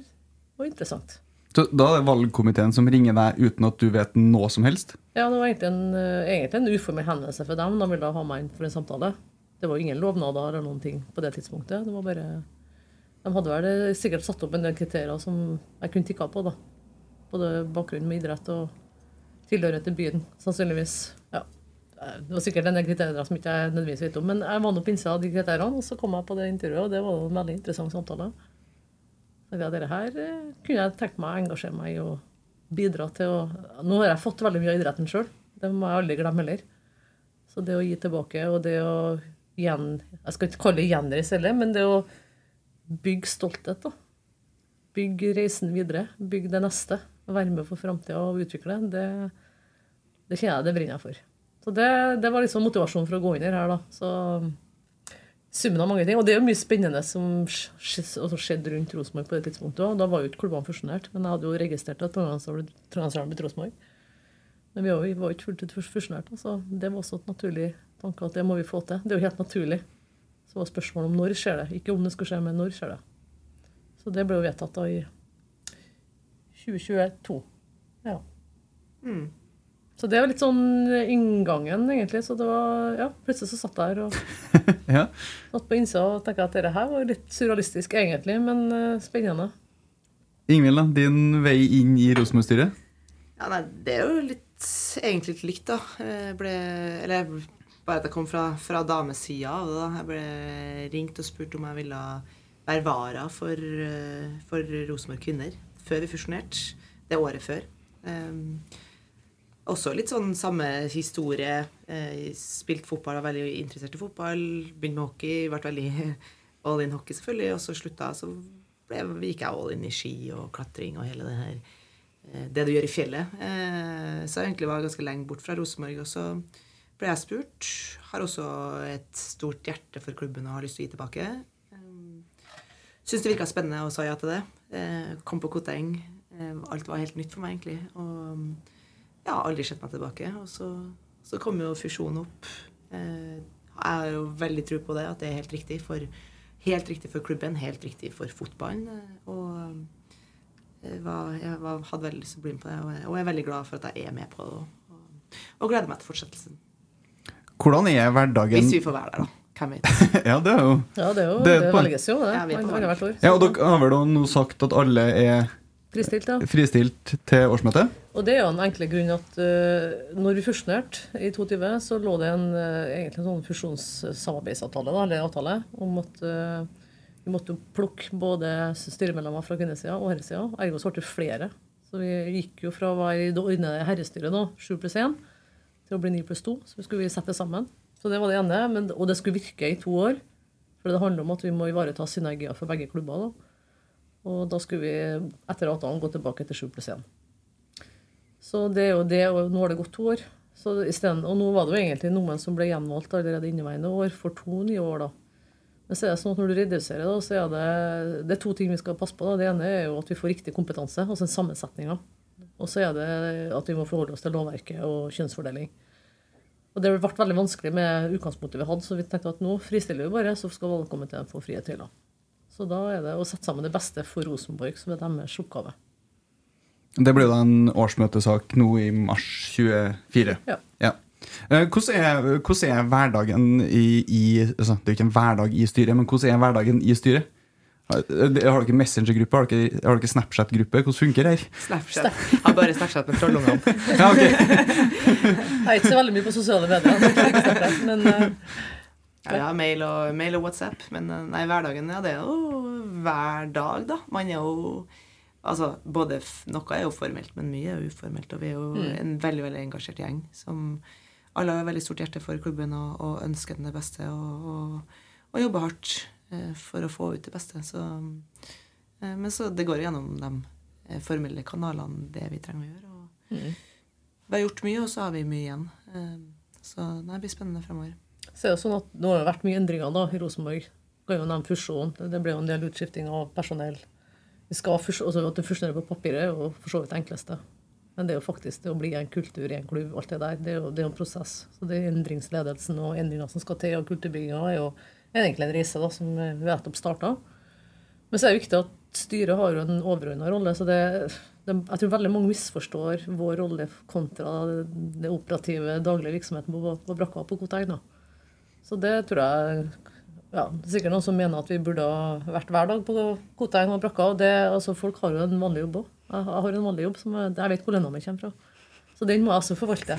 var interessant. Så da er det valgkomiteen som ringer deg uten at du vet noe som helst? Ja, det var egentlig en, eh, egentlig en uformell henvendelse for dem. De ville ha meg inn for en samtale. Det var ingen lovnader eller noen ting på det tidspunktet. Det var bare, de hadde vel sikkert satt opp en del kriterier som jeg kunne tikka på. da. Både bakgrunn med idrett og tilhørighet til byen, sannsynligvis. Ja. Det var sikkert en del kriterier som ikke jeg nødvendigvis vet om, men jeg var nå på innsida av de kriteriene, og så kom jeg på det intervjuet, og det var en veldig interessant samtale. Jeg, dette her eh, kunne jeg tenkt meg å engasjere meg i og bidra til å Nå har jeg fått veldig mye av idretten sjøl, det må jeg aldri glemme heller. Så det å gi tilbake, og det å gjen... Jeg skal ikke kalle det gjenreise heller, men det å bygge stolthet, da. Bygge reisen videre. Bygge det neste. Være med for framtida og utvikle. Det, det kjenner jeg det brenner jeg for. Så det, det var liksom motivasjonen for å gå inn her, da. Så summen av mange ting. Og det er jo mye spennende som altså skjedde rundt Rosenborg på det tidspunktet òg. Da var jo ikke klubbene fusjonert, men jeg hadde jo registrert at Trondheimsdalen ble Rosenborg. Men vi var jo ikke fullt ut fusjonert. Så det var også et naturlig tanke at det må vi få til. Det er jo helt naturlig. Så var spørsmålet om når skjer det. Ikke om det skulle skje, men når skjer det. Så det ble jo vedtatt da i 2022. Ja. Mm. Så det var litt sånn inngangen, egentlig. Så det var, ja, plutselig så satt jeg her og (laughs) Ja. satt på innsida og tenkte at dette her var litt surrealistisk, egentlig, men uh, spennende. Ingvild, da, din vei inn i Rosenborg-styret? Ja, nei, det er jo litt, egentlig litt likt, da. Jeg ble, eller bare at jeg kom fra, fra damesida av det. da. Jeg ble ringt og spurt om jeg ville være vara for, eh, for Rosenborg kvinner før vi fusjonerte. Det året før. Um, også litt sånn samme historie. Eh, spilt fotball, var veldig interessert i fotball. Begynte med hockey, ble veldig (laughs) all in hockey, selvfølgelig. Og så slutta så ble, gikk jeg all in i ski og klatring og hele det her eh, Det du gjør i fjellet. Eh, så jeg egentlig var ganske lenge bort fra Rosenborg. Og så ble jeg spurt. Har også et stort hjerte for klubben og har lyst til å gi tilbake. Syns det virka spennende og sa ja til det. Kom på Koteng. Alt var helt nytt for meg, egentlig. Og jeg har aldri sett meg tilbake. Og så, så kom jo fusjonen opp. Eh, jeg har jo veldig tro på det, at det er helt riktig for, helt riktig for klubben, helt riktig for fotballen. Og jeg, var, jeg var, hadde veldig lyst til å bli med på det, og jeg, og jeg er veldig glad for at jeg er med på det. Og, og, og gleder meg til fortsettelsen. Hvordan er hverdagen Hvis vi får være der, da. (laughs) Ja, det er jo Ja, det er jo Det det, er velges jo, det. Ja, er. Ja, og dere har vel nå sagt at alle er Fristilt, ja. fristilt til årsmøtet? Og det er jo en enkle grunn at uh, når vi fusjonerte i 2020, så lå det en uh, egentlig en sånn fusjonssamarbeidsavtale, da, eller avtale, om at uh, vi måtte plukke både styremedlemmer fra kvinnesida og herresida. Ergo så ble det flere. Så vi gikk jo fra å være i det ordinære herrestyret nå, 7 pluss 1, til å bli 9 pluss 2. Så vi skulle vi sette det sammen. Så det var det ene. Men, og det skulle virke i to år. For det handler om at vi må ivareta synergier for begge klubber. da. Og da skulle vi etter avtalen gå tilbake til 7 pluss 1. Så det er jo det, og nå har det gått to år. Så stedet, og nå var det jo egentlig noen som ble gjenvalgt allerede inneværende år, for to nye år, da. Men så er det sånn at når du reduserer, da, så er det, det er to ting vi skal passe på. da. Det ene er jo at vi får riktig kompetanse, altså sammensetninga. Og så er det at vi må forholde oss til lovverket og kjønnsfordeling. Og det ble veldig vanskelig med utgangspunktet vi hadde, så vi tenkte at nå fristiller vi bare, så skal valgkomiteen få frihet til. tøyler. Så da er det å sette sammen det beste for Rosenborg, som er deres oppgave. Det blir da en årsmøtesak nå i mars 24. Ja. ja. Hvordan er, hvordan er hverdagen i, i altså, Det er jo ikke en hverdag i styret, men hvordan er hverdagen i styret? Har har dere Messenger-gruppe? Har dere, har dere Snapchat-gruppe? Hvordan funker det her? Snapchat. Jeg har bare Snapchat med trollungene. (laughs) Ja, ok. (laughs) Jeg er ikke så veldig mye på sosiale medier, men eh, Ja, vi har mail og, mail og WhatsApp, men eh, nei, hverdagen ja, det er jo hver dag, da. Man er jo Altså, både Noe er jo formelt, men mye er jo uformelt. Og vi er jo Mm. en veldig veldig engasjert gjeng som alle har veldig stort hjerte for klubben og, og ønsker den det beste og, og, og jobber hardt eh, for å få ut det beste. Så, eh, men så det går gjennom de eh, formelle kanalene, det vi trenger å gjøre. Og Mm. vi har gjort mye, og så har vi mye igjen. Eh, så det blir spennende fremover. Så er det sånn at nå har det vært mye endringer da, i Rosenborg. Kan jo nevne fusjon. Det ble jo en del utskifting av personell. Vi skal altså At det fusjonerer på papiret, er jo for så vidt det enkleste. Men det er jo faktisk det å bli en kultur i en klubb, alt det der, det er jo, det er en prosess. Så det er endringsledelsen og endringer som skal til, og kulturbygginga er jo egentlig en reise da, som vi nettopp starta. Men så er det viktig at styret har jo en overordna rolle. så det, det, Jeg tror veldig mange misforstår vår rolle kontra det, det operative, daglige virksomheten på, på brakka på Koteng. Så det tror jeg ja, Det er sikkert noen som mener at vi burde ha vært hver dag på Koteng og brakka. og det, altså Folk har jo en vanlig jobb òg. Jeg, jeg har en vanlig jobb som jeg, jeg vet hvor lønna mi kommer fra. Så den må jeg også forvalte.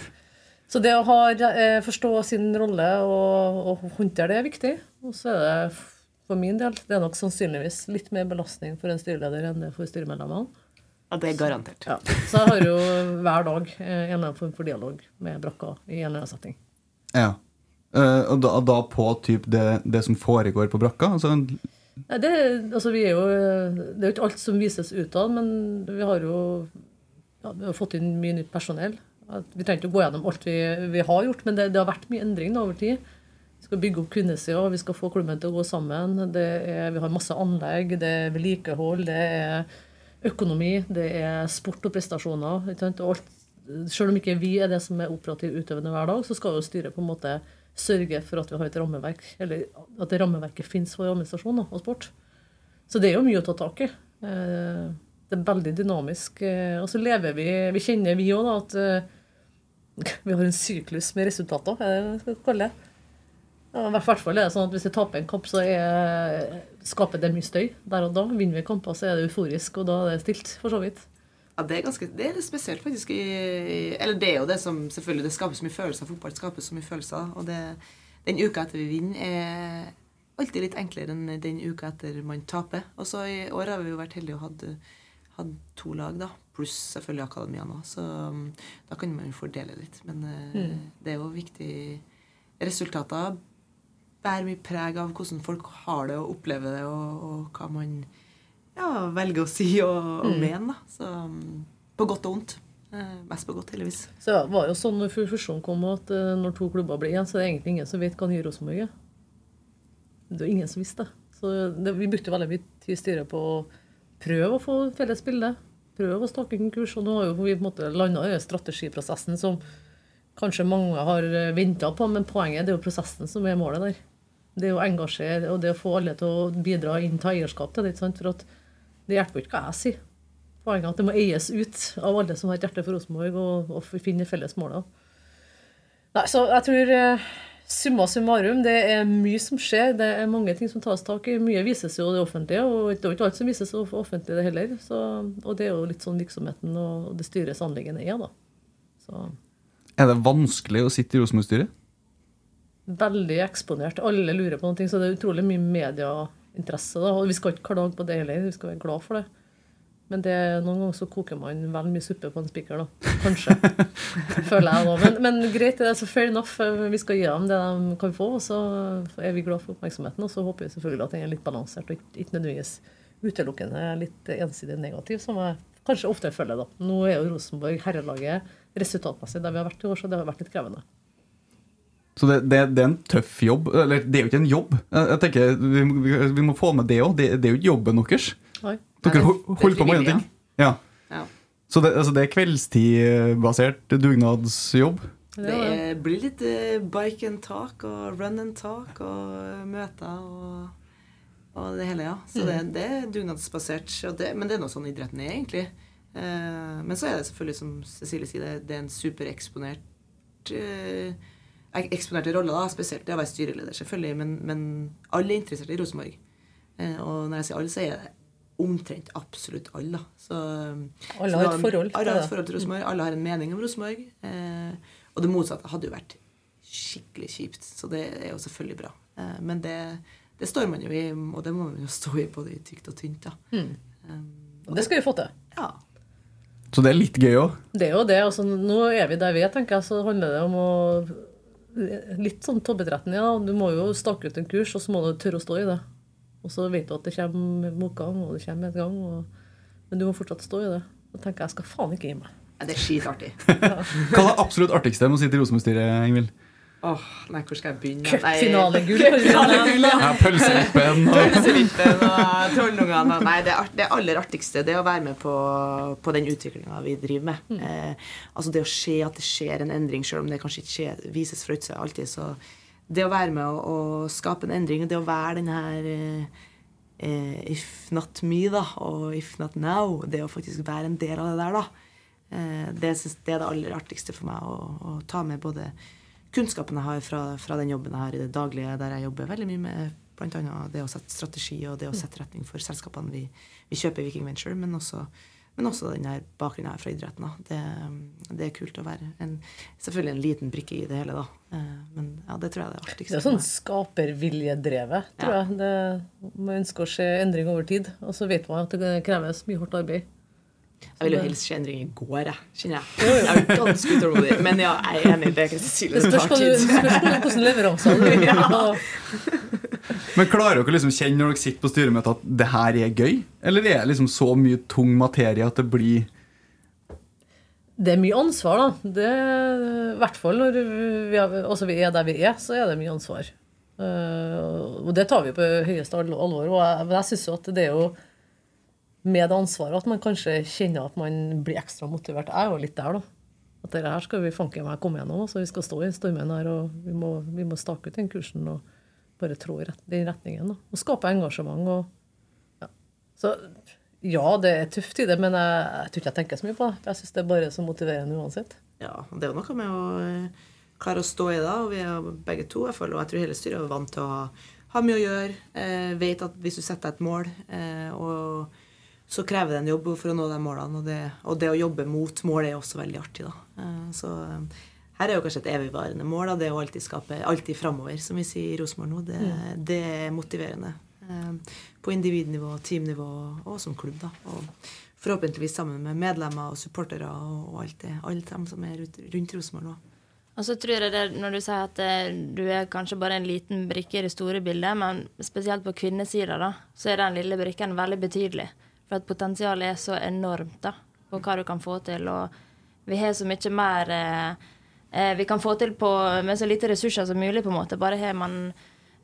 Så det å ha, eh, forstå sin rolle og, og håndtere det er viktig. Og så er det for min del det er nok sannsynligvis litt mer belastning for en styreleder enn det for styremedlemmene. Ja, det er garantert. Ja. Så jeg har jo hver dag eh, en eller annen form for dialog med brakka i en eller annen setting. Ja. Eh, og da, da på typ det, det som foregår på brakka? Altså, Nei, det, altså vi er jo, det er jo ikke alt som vises utad, men vi har jo ja, vi har fått inn mye nytt personell. Vi trenger ikke å gå gjennom alt vi, vi har gjort, men det, det har vært mye endring over tid. Vi skal bygge opp kvinnesida, vi skal få klubben til å gå sammen. Er, vi har masse anlegg, det er vedlikehold, det er økonomi, det er sport og prestasjoner. ikke sant? Og alt, selv om ikke vi er det som er operativt utøvende hver dag, så skal jo styret på en måte sørge for at vi har et rammeverk, eller at det rammeverket finnes for administrasjon og sport. Så det er jo mye å ta tak i. Eh, Det er veldig dynamisk. eh, Og så lever vi Vi kjenner vi òg at eh, (laughs) Vi har en syklus med resultater, er det det skal kalle det. Ja, I hvert fall er det sånn at Hvis vi taper en kamp, så er, skaper det mye støy der og da. Vinner vi kamper, så er det euforisk, og da er det stilt, for så vidt. Ja, det er ganske, det er spesielt, faktisk. I, eller det er jo det som selvfølgelig Det skaper så mye følelser. Fotball skaper så mye følelser. Og det, den uka etter vi vinner, er alltid litt enklere enn den uka etter man taper. Og så i år har vi jo vært heldige og hatt, hatt to lag, da. Pluss selvfølgelig akademiene òg. Så um, da kan man jo fordele litt. Men eh, Mm. det er jo viktig Resultater bærer mye preg av hvordan folk har det og opplever det, og, og hva man ja, velger å si og, og Mm. mene. da. Så um, på godt og vondt. Eh, mest på godt, heldigvis. Så det var jo sånn når fusjonen kom, at eh, når to klubber blir igjen, så er det egentlig ingen som vet hva nye Rosenborg er. Det var ingen som visste det. Så det, vi brukte veldig mye tid i styret på å prøve å få felles bilde. Prøve å stake en kurs. Og nå har vi på en måte landa strategiprosessen som kanskje mange har venta på, men poenget det er jo prosessen som er målet der. Det å engasjere og det å få alle til å bidra inn til eierskap til det. For at det hjelper ikke hva jeg sier. Poenget er at det må eies ut av alle som har et hjerte for Rosenborg, og, og finne felles mål. Nei, så jeg tror eh, summa summarum, det er mye som skjer. Det er mange ting som tas tak i. Mye vises jo det offentlige, og det er jo ikke alt som vises offentlig, det heller. Så, og det er jo litt sånn virksomheten og det styrets anliggende er, da. Så Er det vanskelig å sitte i Rosenborg-styret? veldig eksponert. Alle lurer på noe, så det er utrolig mye medieinteresse. Da. Og vi skal ikke klage på det heller, vi skal være glad for det. Men det, noen ganger så koker man vel mye suppe på en spiker, da. Kanskje. (laughs) Føler jeg da. Men, men greit, det er så fair enough. Vi skal gi dem det de kan få, og så er vi glad for oppmerksomheten. Og så håper vi selvfølgelig at den er litt balansert, og ikke nødvendigvis utelukkende litt ensidig negativ, som jeg kanskje ofte føler, da. Nå er jo Rosenborg herrelaget resultatmessig der vi har vært i år, så det har vært litt krevende. Så det, det, det er en tøff jobb. Eller det er jo ikke en jobb. Jeg, jeg tenker, Vi, vi, vi må få med det òg. Det, det er jo ikke jobben deres. Oi. Dere er holder på med andre ting. Ja. Ja. Så det, altså det er kveldstidbasert dugnadsjobb. Det er- blir litt eh, bike and talk og run and talk og eh, møter og, og det hele, ja. Så det, det er dugnadsbasert. og det- Men det er nå sånn idretten er, egentlig. Eh, men så er det selvfølgelig, som Cecilie sier, det, det er en supereksponert ek- eksponerte rolle, da, spesielt det å være styreleder, selvfølgelig. Men, men alle er interessert i Rosenborg. Eh, og når jeg sier alle, så er det omtrent absolutt alle. Så, Alle har et forhold til Alle har et forhold til Rosenborg. Alle har en mening om Rosenborg. Eh, og det motsatte hadde jo vært skikkelig kjipt. Så det er jo selvfølgelig bra. Eh, men det, det står man jo i, og det må man jo stå i både i tykt og tynt. da. Mm. Um, Og det skal vi få til. ja. Så det er litt gøy òg. Det er jo det. altså Nå er vi der vi er, tenker jeg. Så handler det om å Litt sånn toppidretten, ja. Du må jo stake ut en kurs, og så må du tørre å stå i det. Og så vet du at det kommer motgang, og det kommer medgang. Og, men du må fortsatt stå i det. Da tenker jeg jeg skal faen ikke gi meg. Ja, Det er skitartig. (laughs) Hva er det absolutt artigste med å sitte i Rosenborg-styret, Ingvild? Åh, nei, hvor skal jeg begynne? Cupfinalegull. Ja. Pølsevippen og Pølsevippen og trollungene. og- Nei, det, art, det aller artigste det er å være med på, på den utviklinga vi driver med. Eh, altså det å se at det skjer en endring, selv om det kanskje ikke skjer, vises fra utsida alltid. Så det å være med å, å skape en endring, det å være den her eh, if not me, da, og if not now, det å faktisk være en del av det der, da. Eh, det, det er det aller artigste for meg å, å ta med både kunnskapen jeg har fra, fra den jobben jeg har i det daglige, der jeg jobber veldig mye med bl.a. det å sette strategi og det å sette retning for selskapene vi, vi kjøper i Viking Venture, men også, men også den her bakgrunnen jeg har fra idretten. Det, det er kult å være en, selvfølgelig en liten brikke i det hele, da. Eh, Men ja, det tror jeg det er artigst. Det er sånn skaperviljedrevet, tror Ja. jeg. Det, man ønsker å se endring over tid, og så vet man at det kreves mye hardt arbeid. Jeg vil jo helst se endring i går, jeg. Kjenner jeg. Jeg er jo ganske utålmodig. Men ja, jeg er enig i det Cecilie. ikke Det spørs tar tid. spørs hva- hvordan leveranser er. (laughs) Ja. Men klarer dere liksom kjenne når dere sitter på styremøtet at det her er gøy? Eller er det liksom så mye tung materie at det blir Det er mye ansvar, da. Det, I hvert fall når vi er, altså vi er der vi er, så er det mye ansvar. Eh, og det tar vi på høyeste alvor. Og jeg, jeg syns jo at det er jo med det ansvaret at man kanskje kjenner at man blir ekstra motivert. Jeg er jo litt der, da. At dette her skal vi fanke meg komme gjennom. Så vi skal stå i stormen her, og vi må, vi må stake ut den kursen og bare trå i den retningen. Da. Og skape engasjement. Og, ja. Så ja, det er tøft i det, men jeg, jeg tror ikke jeg tenker så mye på det. Jeg syns det er bare så motiverende uansett. ja, det er jo noe med å eh, klare å stå i det. Og vi er begge to, jeg føler, og jeg tror hele styret er vant til å ha, ha mye å gjøre. Eh, vet at hvis du setter deg et mål, eh, og så krever det en jobb for å nå de målene. Og det, og det å jobbe mot mål er også veldig artig, da. Eh, så eh, her er jo kanskje et evigvarende mål. Da. Det å alltid skape alltid framover, som vi sier i Rosenborg nå. Det, Mm. det er motiverende. Eh, på individnivå, teamnivå og som klubb, da. Og forhåpentligvis sammen med medlemmer og supportere og, alt det. Alle dem som er rundt, Rosenborg nå. Og så tror jeg det, Når du sier at du er kanskje bare en liten brikke i det store bildet, men spesielt på kvinnesida, da, så er den lille brikken veldig betydelig. For at potensialet er så enormt da, på hva du kan få til. Og vi har så mye mer eh, eh, vi kan få til på, med så lite ressurser som mulig, på en måte. Bare har man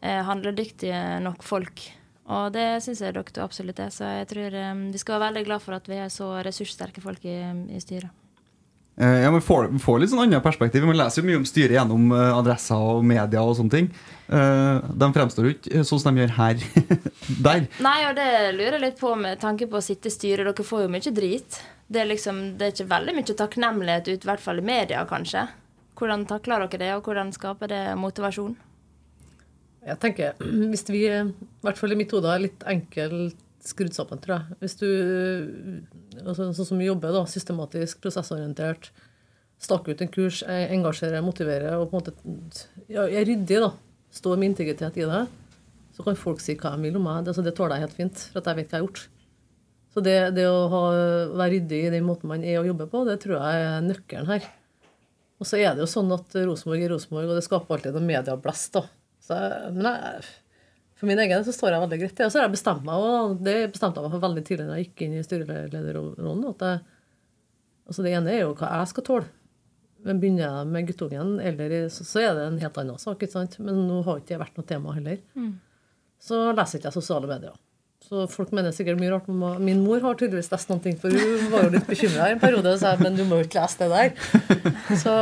eh, handledyktige nok folk. Og det syns jeg dere absolutt er. Så jeg tror eh, vi skal være veldig glad for at vi har så ressurssterke folk i, i styret. Eh, ja, men får, får litt sånn annet perspektiv. Man leser jo mye om styret gjennom eh, adresser og media og sånne ting. Eh, de fremstår jo ikke sånn som de gjør her. (laughs) Der. Nei, og det lurer jeg litt på med tanke på å sitte i styret. Dere får jo mye drit. Det er liksom, det er ikke veldig mye takknemlighet ut, i hvert fall i media, kanskje. Hvordan takler dere det, og hvordan skaper det motivasjon? Jeg tenker, (clears throat) Hvis vi, i hvert fall i mitt hode, er litt enkelt skrudd sammen, tror jeg. Hvis du, altså, sånn som vi jobber, da, systematisk, prosessorientert, staker ut en kurs, jeg engasjerer, motiverer og på en måte ja, er ryddig, da, står med integritet i det, så kan folk si hva de vil om meg. Altså, det tåler jeg helt fint, for at jeg vet hva jeg har gjort. Så det, det å ha, være ryddig i den måten man er og jobber på, det tror jeg er nøkkelen her. Og så er det jo sånn at Rosenborg er Rosenborg, og det skaper alltid noe medieblest. da. Så men jeg, for min egen så står jeg veldig greit. Og så har jeg bestemt meg, og det bestemte jeg meg for veldig tidlig da jeg gikk inn i styrelederrollen. at jeg, altså Det ene er jo hva jeg skal tåle. Men begynner jeg med guttungen, eller så, så er det en helt annen sak. ikke sant? Men nå har ikke det vært noe tema heller. Så leser ikke jeg sosiale medier. Så folk mener sikkert mye rart. Min mor har tydeligvis lest noen ting, for hun var jo litt bekymra en periode. Og sa men du må jo ikke lese det der. (laughs) Så,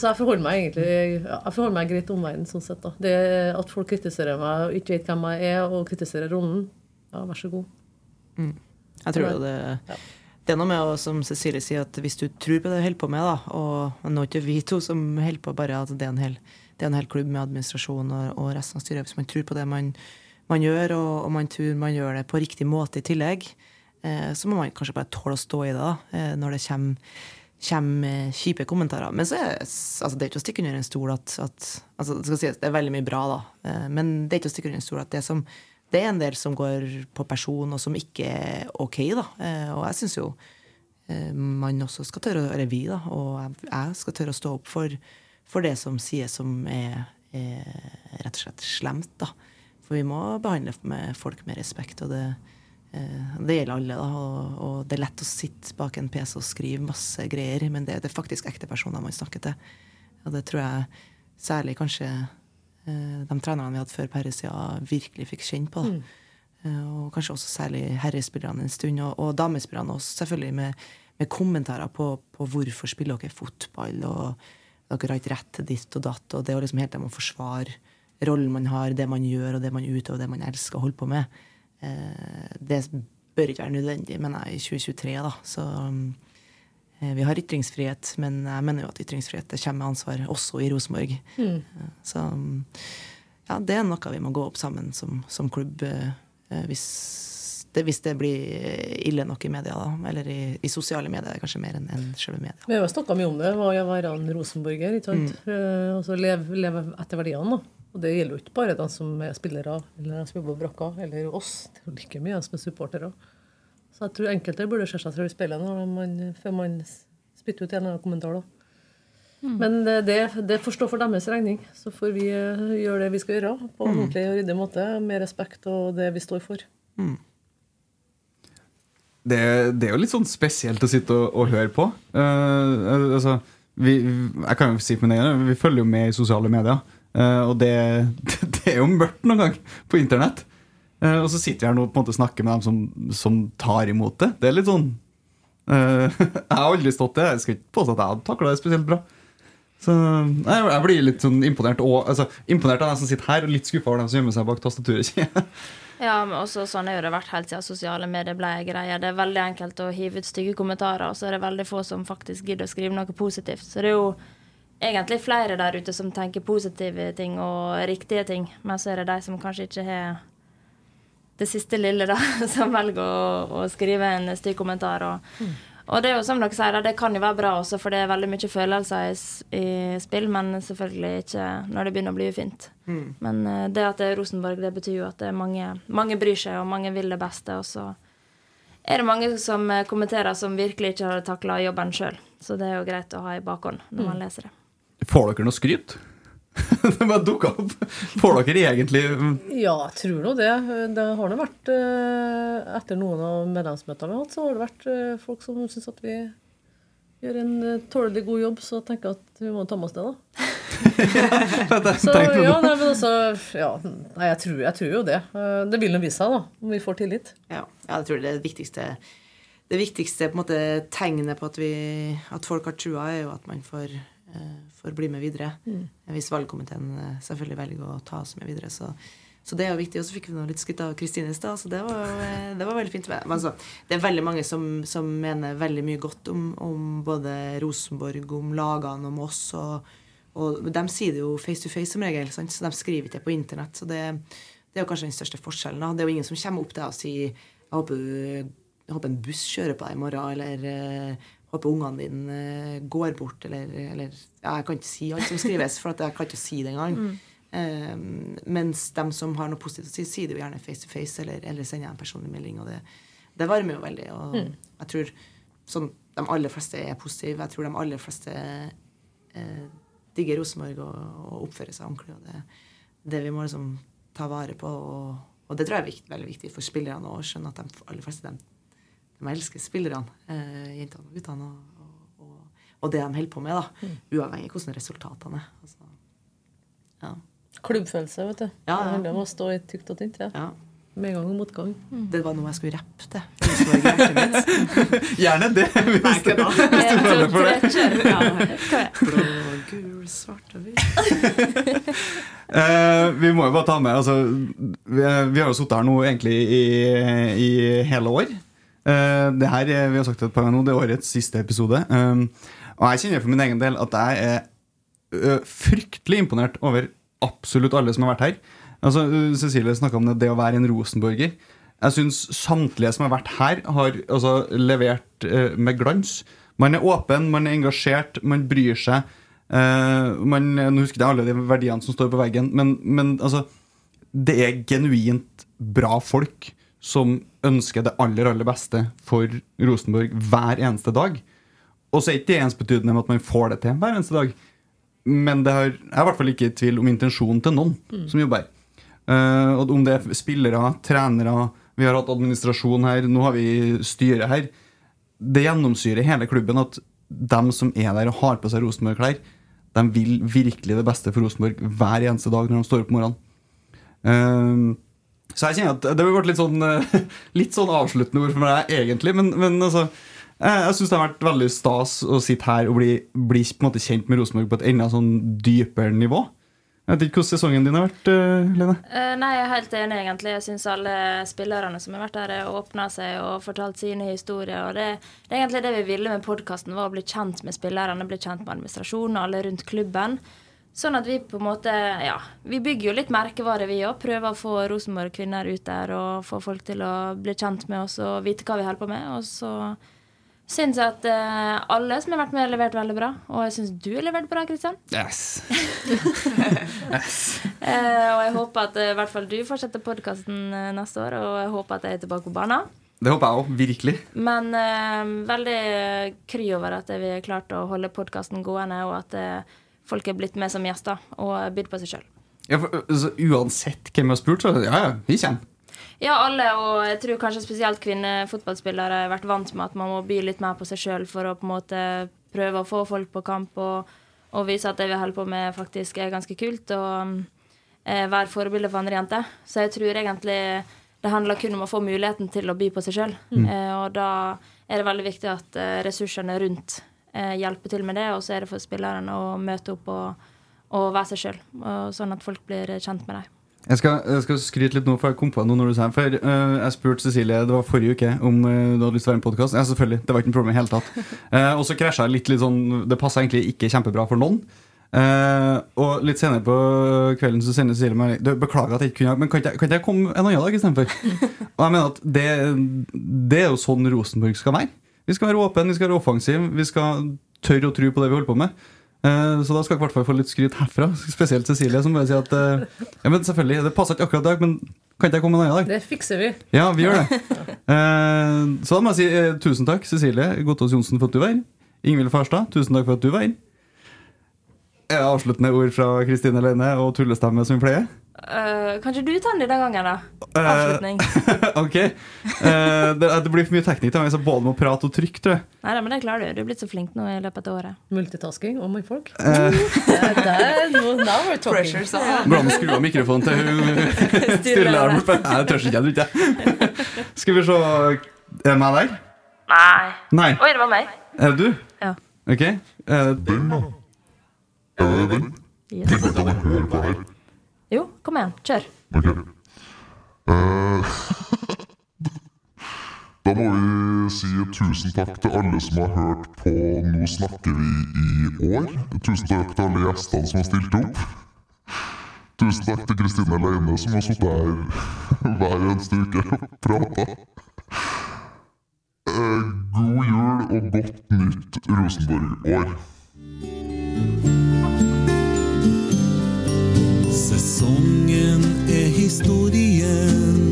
så jeg forholder meg egentlig jeg forholder meg greit omverdenen sånn sett. da. Det At folk kritiserer meg og ikke vet hvem jeg er, og kritiserer rollen, ja, vær så god. Jeg tror det, det er noe med å, som Cecilie sier, at hvis du tror på det du holder på med, da, og nå er ikke vi to som holder på, bare at det er en hel, det er en hel klubb med administrasjon og, og resten av styret, hvis man tror på det man, man gjør, og, og man tror man gjør det på riktig måte i tillegg, eh, så må man kanskje bare tåle å stå i det da, eh, når det kommer, kommer kjipe kommentarer. Men så er altså, det er ikke å stikke under en stol at, at altså, det, sies, det er veldig mye bra, da, eh, men det er ikke å stikke under en stol at det som det er en del som går på person, og som ikke er OK, da. Eh, og jeg syns jo eh, man også skal tørre, eller vi, da, og jeg skal tørre å stå opp for, for det som sies som er, er rett og slett slemt, da. For vi må behandle med folk med respekt, og det, eh, det gjelder alle, da. Og, det er lett å sitte bak en PC og skrive masse greier, men det, det er faktisk ekte personer man snakker til. Og det tror jeg særlig kanskje eh, de trenerne vi hadde før på herresida, virkelig fikk kjenne på. Da. Eh, Og kanskje også særlig herrespillerne en stund, og, og damespillerne også, selvfølgelig, med, med kommentarer på, på hvorfor spiller dere fotball, og dere har ikke rett til ditt og datt, og det å liksom helt dem å forsvare rollen man har, det man gjør, og det man utøver, det man elsker å holde på med. Eh, det bør ikke være nødvendig, mener jeg, i 2023, da. Så eh, vi har ytringsfrihet, men jeg mener jo at ytringsfrihet det kommer med ansvar, også i Rosenborg. Mm. Eh, Så ja, det er noe vi må gå opp sammen som, som klubb hvis, det, hvis det blir ille nok i media, da. Eller i, i sosiale medier, kanskje mer enn en selve media. Vi har snakka mye om det, å være en rosenborger. ikke sant? Eh, altså leve, leve etter verdiene. da. Og det gjelder jo ikke bare de som er spillere, eller de som jobber på brakka, eller oss. Det er jo like mye de som er supportere. Så jeg tror enkelte burde se seg selv i speilet før man spytter ut en eller annen kommentar. da. Men det, det, får stå for deres regning. Så får vi eh, gjøre det vi skal gjøre, på en ordentlig og ryddig måte, med respekt og det vi står for. det, det er jo litt sånn spesielt å sitte og, og høre på. Uh, altså, vi, jeg kan jo si på min egen Vi følger jo med i sosiale medier. Eh, og det, (laughs) det er jo mørkt noen gang på internett. Uh, og så sitter vi her nå og på en måte snakker med dem som, som tar imot det. Det er litt sånn uh, (laughs) Jeg har aldri stått det. Jeg skal ikke påstå at jeg hadde takla det spesielt bra. Så nei, Jeg blir litt sånn imponert og, altså, Imponert av dem som sitter her, og litt skuffa over dem som gjemmer seg bak tastaturet. (laughs) Ja, men også sånn jo det vært helt siden sosiale medier ble greia. Det er veldig enkelt å hive ut stygge kommentarer, og så er det veldig få som faktisk gidder å skrive noe positivt. Så det er jo egentlig flere der ute som tenker positive ting og riktige ting, men så er det de som kanskje ikke har det siste lille, da, (laughs) som velger å, å skrive en stygg kommentar. og og det er jo som dere sier, det kan jo være bra også, for det er veldig mye følelser i, i spill, men selvfølgelig ikke når det begynner å bli ufint. Mm. Men uh, det at det er Rosenborg, det betyr jo at det er mange, mange bryr seg, og mange vil det beste. Og så er det mange som uh, kommenterer som virkelig ikke har takla jobben sjøl. Så det er jo greit å ha i bakhånd når man leser det. Får dere noe skryt? (laughs) det bare dukka opp. Får dere egentlig Ja, jeg tror nå det. Det har det vært eh, Etter noen av medlemsmøtene vi har hatt, så har det vært eh, folk som syns at vi gjør en eh, tålelig god jobb, så jeg tenker at vi må ta med oss det, da. (laughs) Så ja, nei, men altså ja, Nei, jeg tror, jeg tror jo det. Det vil nå vise seg, da, om vi får tillit. Ja, ja, jeg tror det er det viktigste Det viktigste på en måte, tegnet på at, vi, at folk har trua, er jo at man får, eh, får bli med videre. Mm. Hvis valgkomiteen eh, selvfølgelig velger å ta oss med videre. Så, så det er jo viktig. Og så fikk vi nå litt skritt av Kristine i stad, så det var, eh, det var veldig fint. Altså, det er veldig mange som, som mener veldig mye godt om, om både Rosenborg, om lagene, om oss. og og de sier det jo face to face som regel, sant? så de skriver ikke det på internett. Så det, det er jo kanskje den største forskjellen. Da. Det er jo ingen som kommer opp til deg og sier jeg håper, jeg håper en buss kjører på deg i morgen, eller eh, håper ungene dine eh, går bort, eller, eller ja, Jeg kan ikke si alt som skrives, for at jeg kan ikke si det engang. Eh, mens de som har noe positivt å si, sier det jo gjerne face to face, eller, eller sender en personlig melding. Og det, det varmer jo veldig. Og Mm. jeg tror sånn, de aller fleste er positive. Jeg tror de aller fleste eh, digger Rosenborg og, og oppfører seg ordentlig. Og det, det vi må liksom ta vare på. Og, og det tror jeg er viktig, veldig viktig for spillerne å skjønne at de aller fleste de, de elsker spillerne, eh, jentene og guttene, og, og, og, det de holder på med, da, uavhengig av hvordan resultatene er. Altså, ja. Klubbfølelse, vet du. Ja, ja. Det handler om å stå i tykt og tynt. Ja. Ja. Medgang og motgang. Det var noe jeg skulle rappe til. Er. (laughs) Gjerne det! Hvis, Nei, kødda. hvis du føler for det. Ja. (laughs) Blå, gul, svart og hvit. (laughs) Eh, vi må jo bare ta med altså, vi, vi har jo sittet her nå egentlig i, i hele år. Eh, det her, er- vi har sagt et par ganger nå, det er årets siste episode. Um, og jeg kjenner for min egen del at jeg er fryktelig imponert over absolutt alle som har vært her. Altså, Cecilie snakka om det, det å være en rosenborger. Jeg syns samtlige som har vært her, har altså, levert ø, med glans. Man er åpen, man er engasjert, man bryr seg. Eh, man, nå husker jeg alle de verdiene som står på veggen, men, men altså, det er genuint bra folk som ønsker det aller, aller beste for Rosenborg hver eneste dag. Og så er ikke det ensbetydende med at man får det til hver eneste dag. Men det har, jeg er i hvert fall ikke i tvil om intensjonen til noen som jobber her. Uh, og om det er spillere, trenere, vi har hatt administrasjon her, nå har vi styret her. Det gjennomsyrer hele klubben at dem som er der og har på seg Rosenborg-klær, de vil virkelig det beste for Rosenborg hver eneste dag når de står opp om morgenen. Eh, så jeg kjenner at det vært litt sånn, eh, (laughs) litt sånn avsluttende ord for meg, egentlig. Men, men altså, jeg, syns det har vært veldig stas å sitte her og bli, bli kjent med Rosenborg på et enda sånn dypere nivå. Jeg vet ikke hvordan sesongen din har vært, eh, Lene? Eh, nei, jeg er helt enig, egentlig. Jeg syns alle spillerne som har vært her, har åpna seg og fortalt sine historier. Og det, det er egentlig det vi ville med podkasten, var å bli kjent med spillerne, bli kjent med administrasjonen og alle rundt klubben. Sånn at vi på en måte Ja, vi bygger jo litt merkevare, vi òg. Prøver å få Rosenborg kvinner ut der og få folk til å bli kjent med oss og vite hva vi holder på med. Og så syns jeg at eh, alle som har vært med, har levert veldig bra. Og jeg syns du har levert bra, Kristian. (laughs) Yes. Eh, og jeg håper at eh, i hvert fall du fortsetter podkasten neste år, og jeg håper at jeg er tilbake på barna. Det håper jeg òg. Virkelig. Men eh, veldig kry over at vi har klart å holde podkasten gående, og at eh, folk er blitt med som gjester og bydd på seg sjøl. Ja, altså, uansett hvem vi har spurt, så ja, ja, vi kommer. Ja, alle, og jeg tror kanskje spesielt kvinnefotballspillere har vært vant med at man må by litt mer på seg sjøl for å på en måte prøve å få folk på kamp og, og vise at det vi holder på med, faktisk er ganske kult. Og eh, være forbilde for andre jenter. Så jeg tror egentlig det handler kun om å få muligheten til å by på seg sjøl. Mm. Eh, og da er det veldig viktig at eh, ressursene rundt eh, hjelper til med det, og så er det for spilleren å møte opp og, og være seg sjøl, sånn at folk blir kjent med dem. Jeg skal, jeg skal skryte litt nå, for jeg kom på noe når du sa. For uh, Jeg spurte Cecilie det var forrige uke om uh, du hadde lyst til å være med i podkast. Ja, selvfølgelig. Det var ikke noe problem i hele tatt. Uh, (laughs) og så krasja jeg litt, litt sånn Det passa egentlig ikke kjempebra for noen. Og litt senere på kvelden så sender Cecilie meg Du, Beklager at jeg ikke kunne Men kan ikke, kan ikke jeg komme en annen dag istedenfor? (laughs) og jeg mener at det, det er jo sånn Rosenborg skal være. Vi skal være åpne, vi skal være offensive, vi skal tørre å tro på det vi holder på med. Eh, Så da skal jeg i hvert fall få litt skryt herfra. Spesielt Cecilie, som bare sier at eh, Ja, men selvfølgelig, det passer ikke akkurat i dag, men kan ikke jeg komme en annen dag? Det fikser vi. Ja, vi gjør det. Eh, Så da må jeg si tusen takk, Cecilie Gottaas Johnsen, for at du var her. Ingvild Farstad, tusen takk for at du var her. Er Avsluttende ord fra Kristine Leine og tullestemme som vi pleier? Eh, kanskje du tar den denne gangen, da? Avslutning. Avslutning. (laughs) ok. Uh, det, det blir for mye teknikk. til meg, så både må prate og trykk, tror jeg. Nei men det klarer du. Du er blitt så flink nå i løpet av året. Multitasking og mannfolk. folk. (laughs) Uh, now we're talking. Pressure, sa han. Går det an å skru av mikrofonen til hun (laughs) styrelæreren borte? Nei, det tør ikke jeg, ikke. Skal vi se Er det meg der? Nei. Nei. Oi, det var meg. Er det du? Ja. Ok. Eh, Yes. Jo, kom igjen. Kjør. Ok. (laughs) Da må vi si tusen takk til alle som har hørt på Nå snakker vi i år. Tusen takk til alle gjestene som har stilt opp. Tusen takk til Kristine Leine som har sittet her (laughs) hver eneste uke og prata. Eh, god jul og godt nytt Rosenborg-år. Sesongen er historie,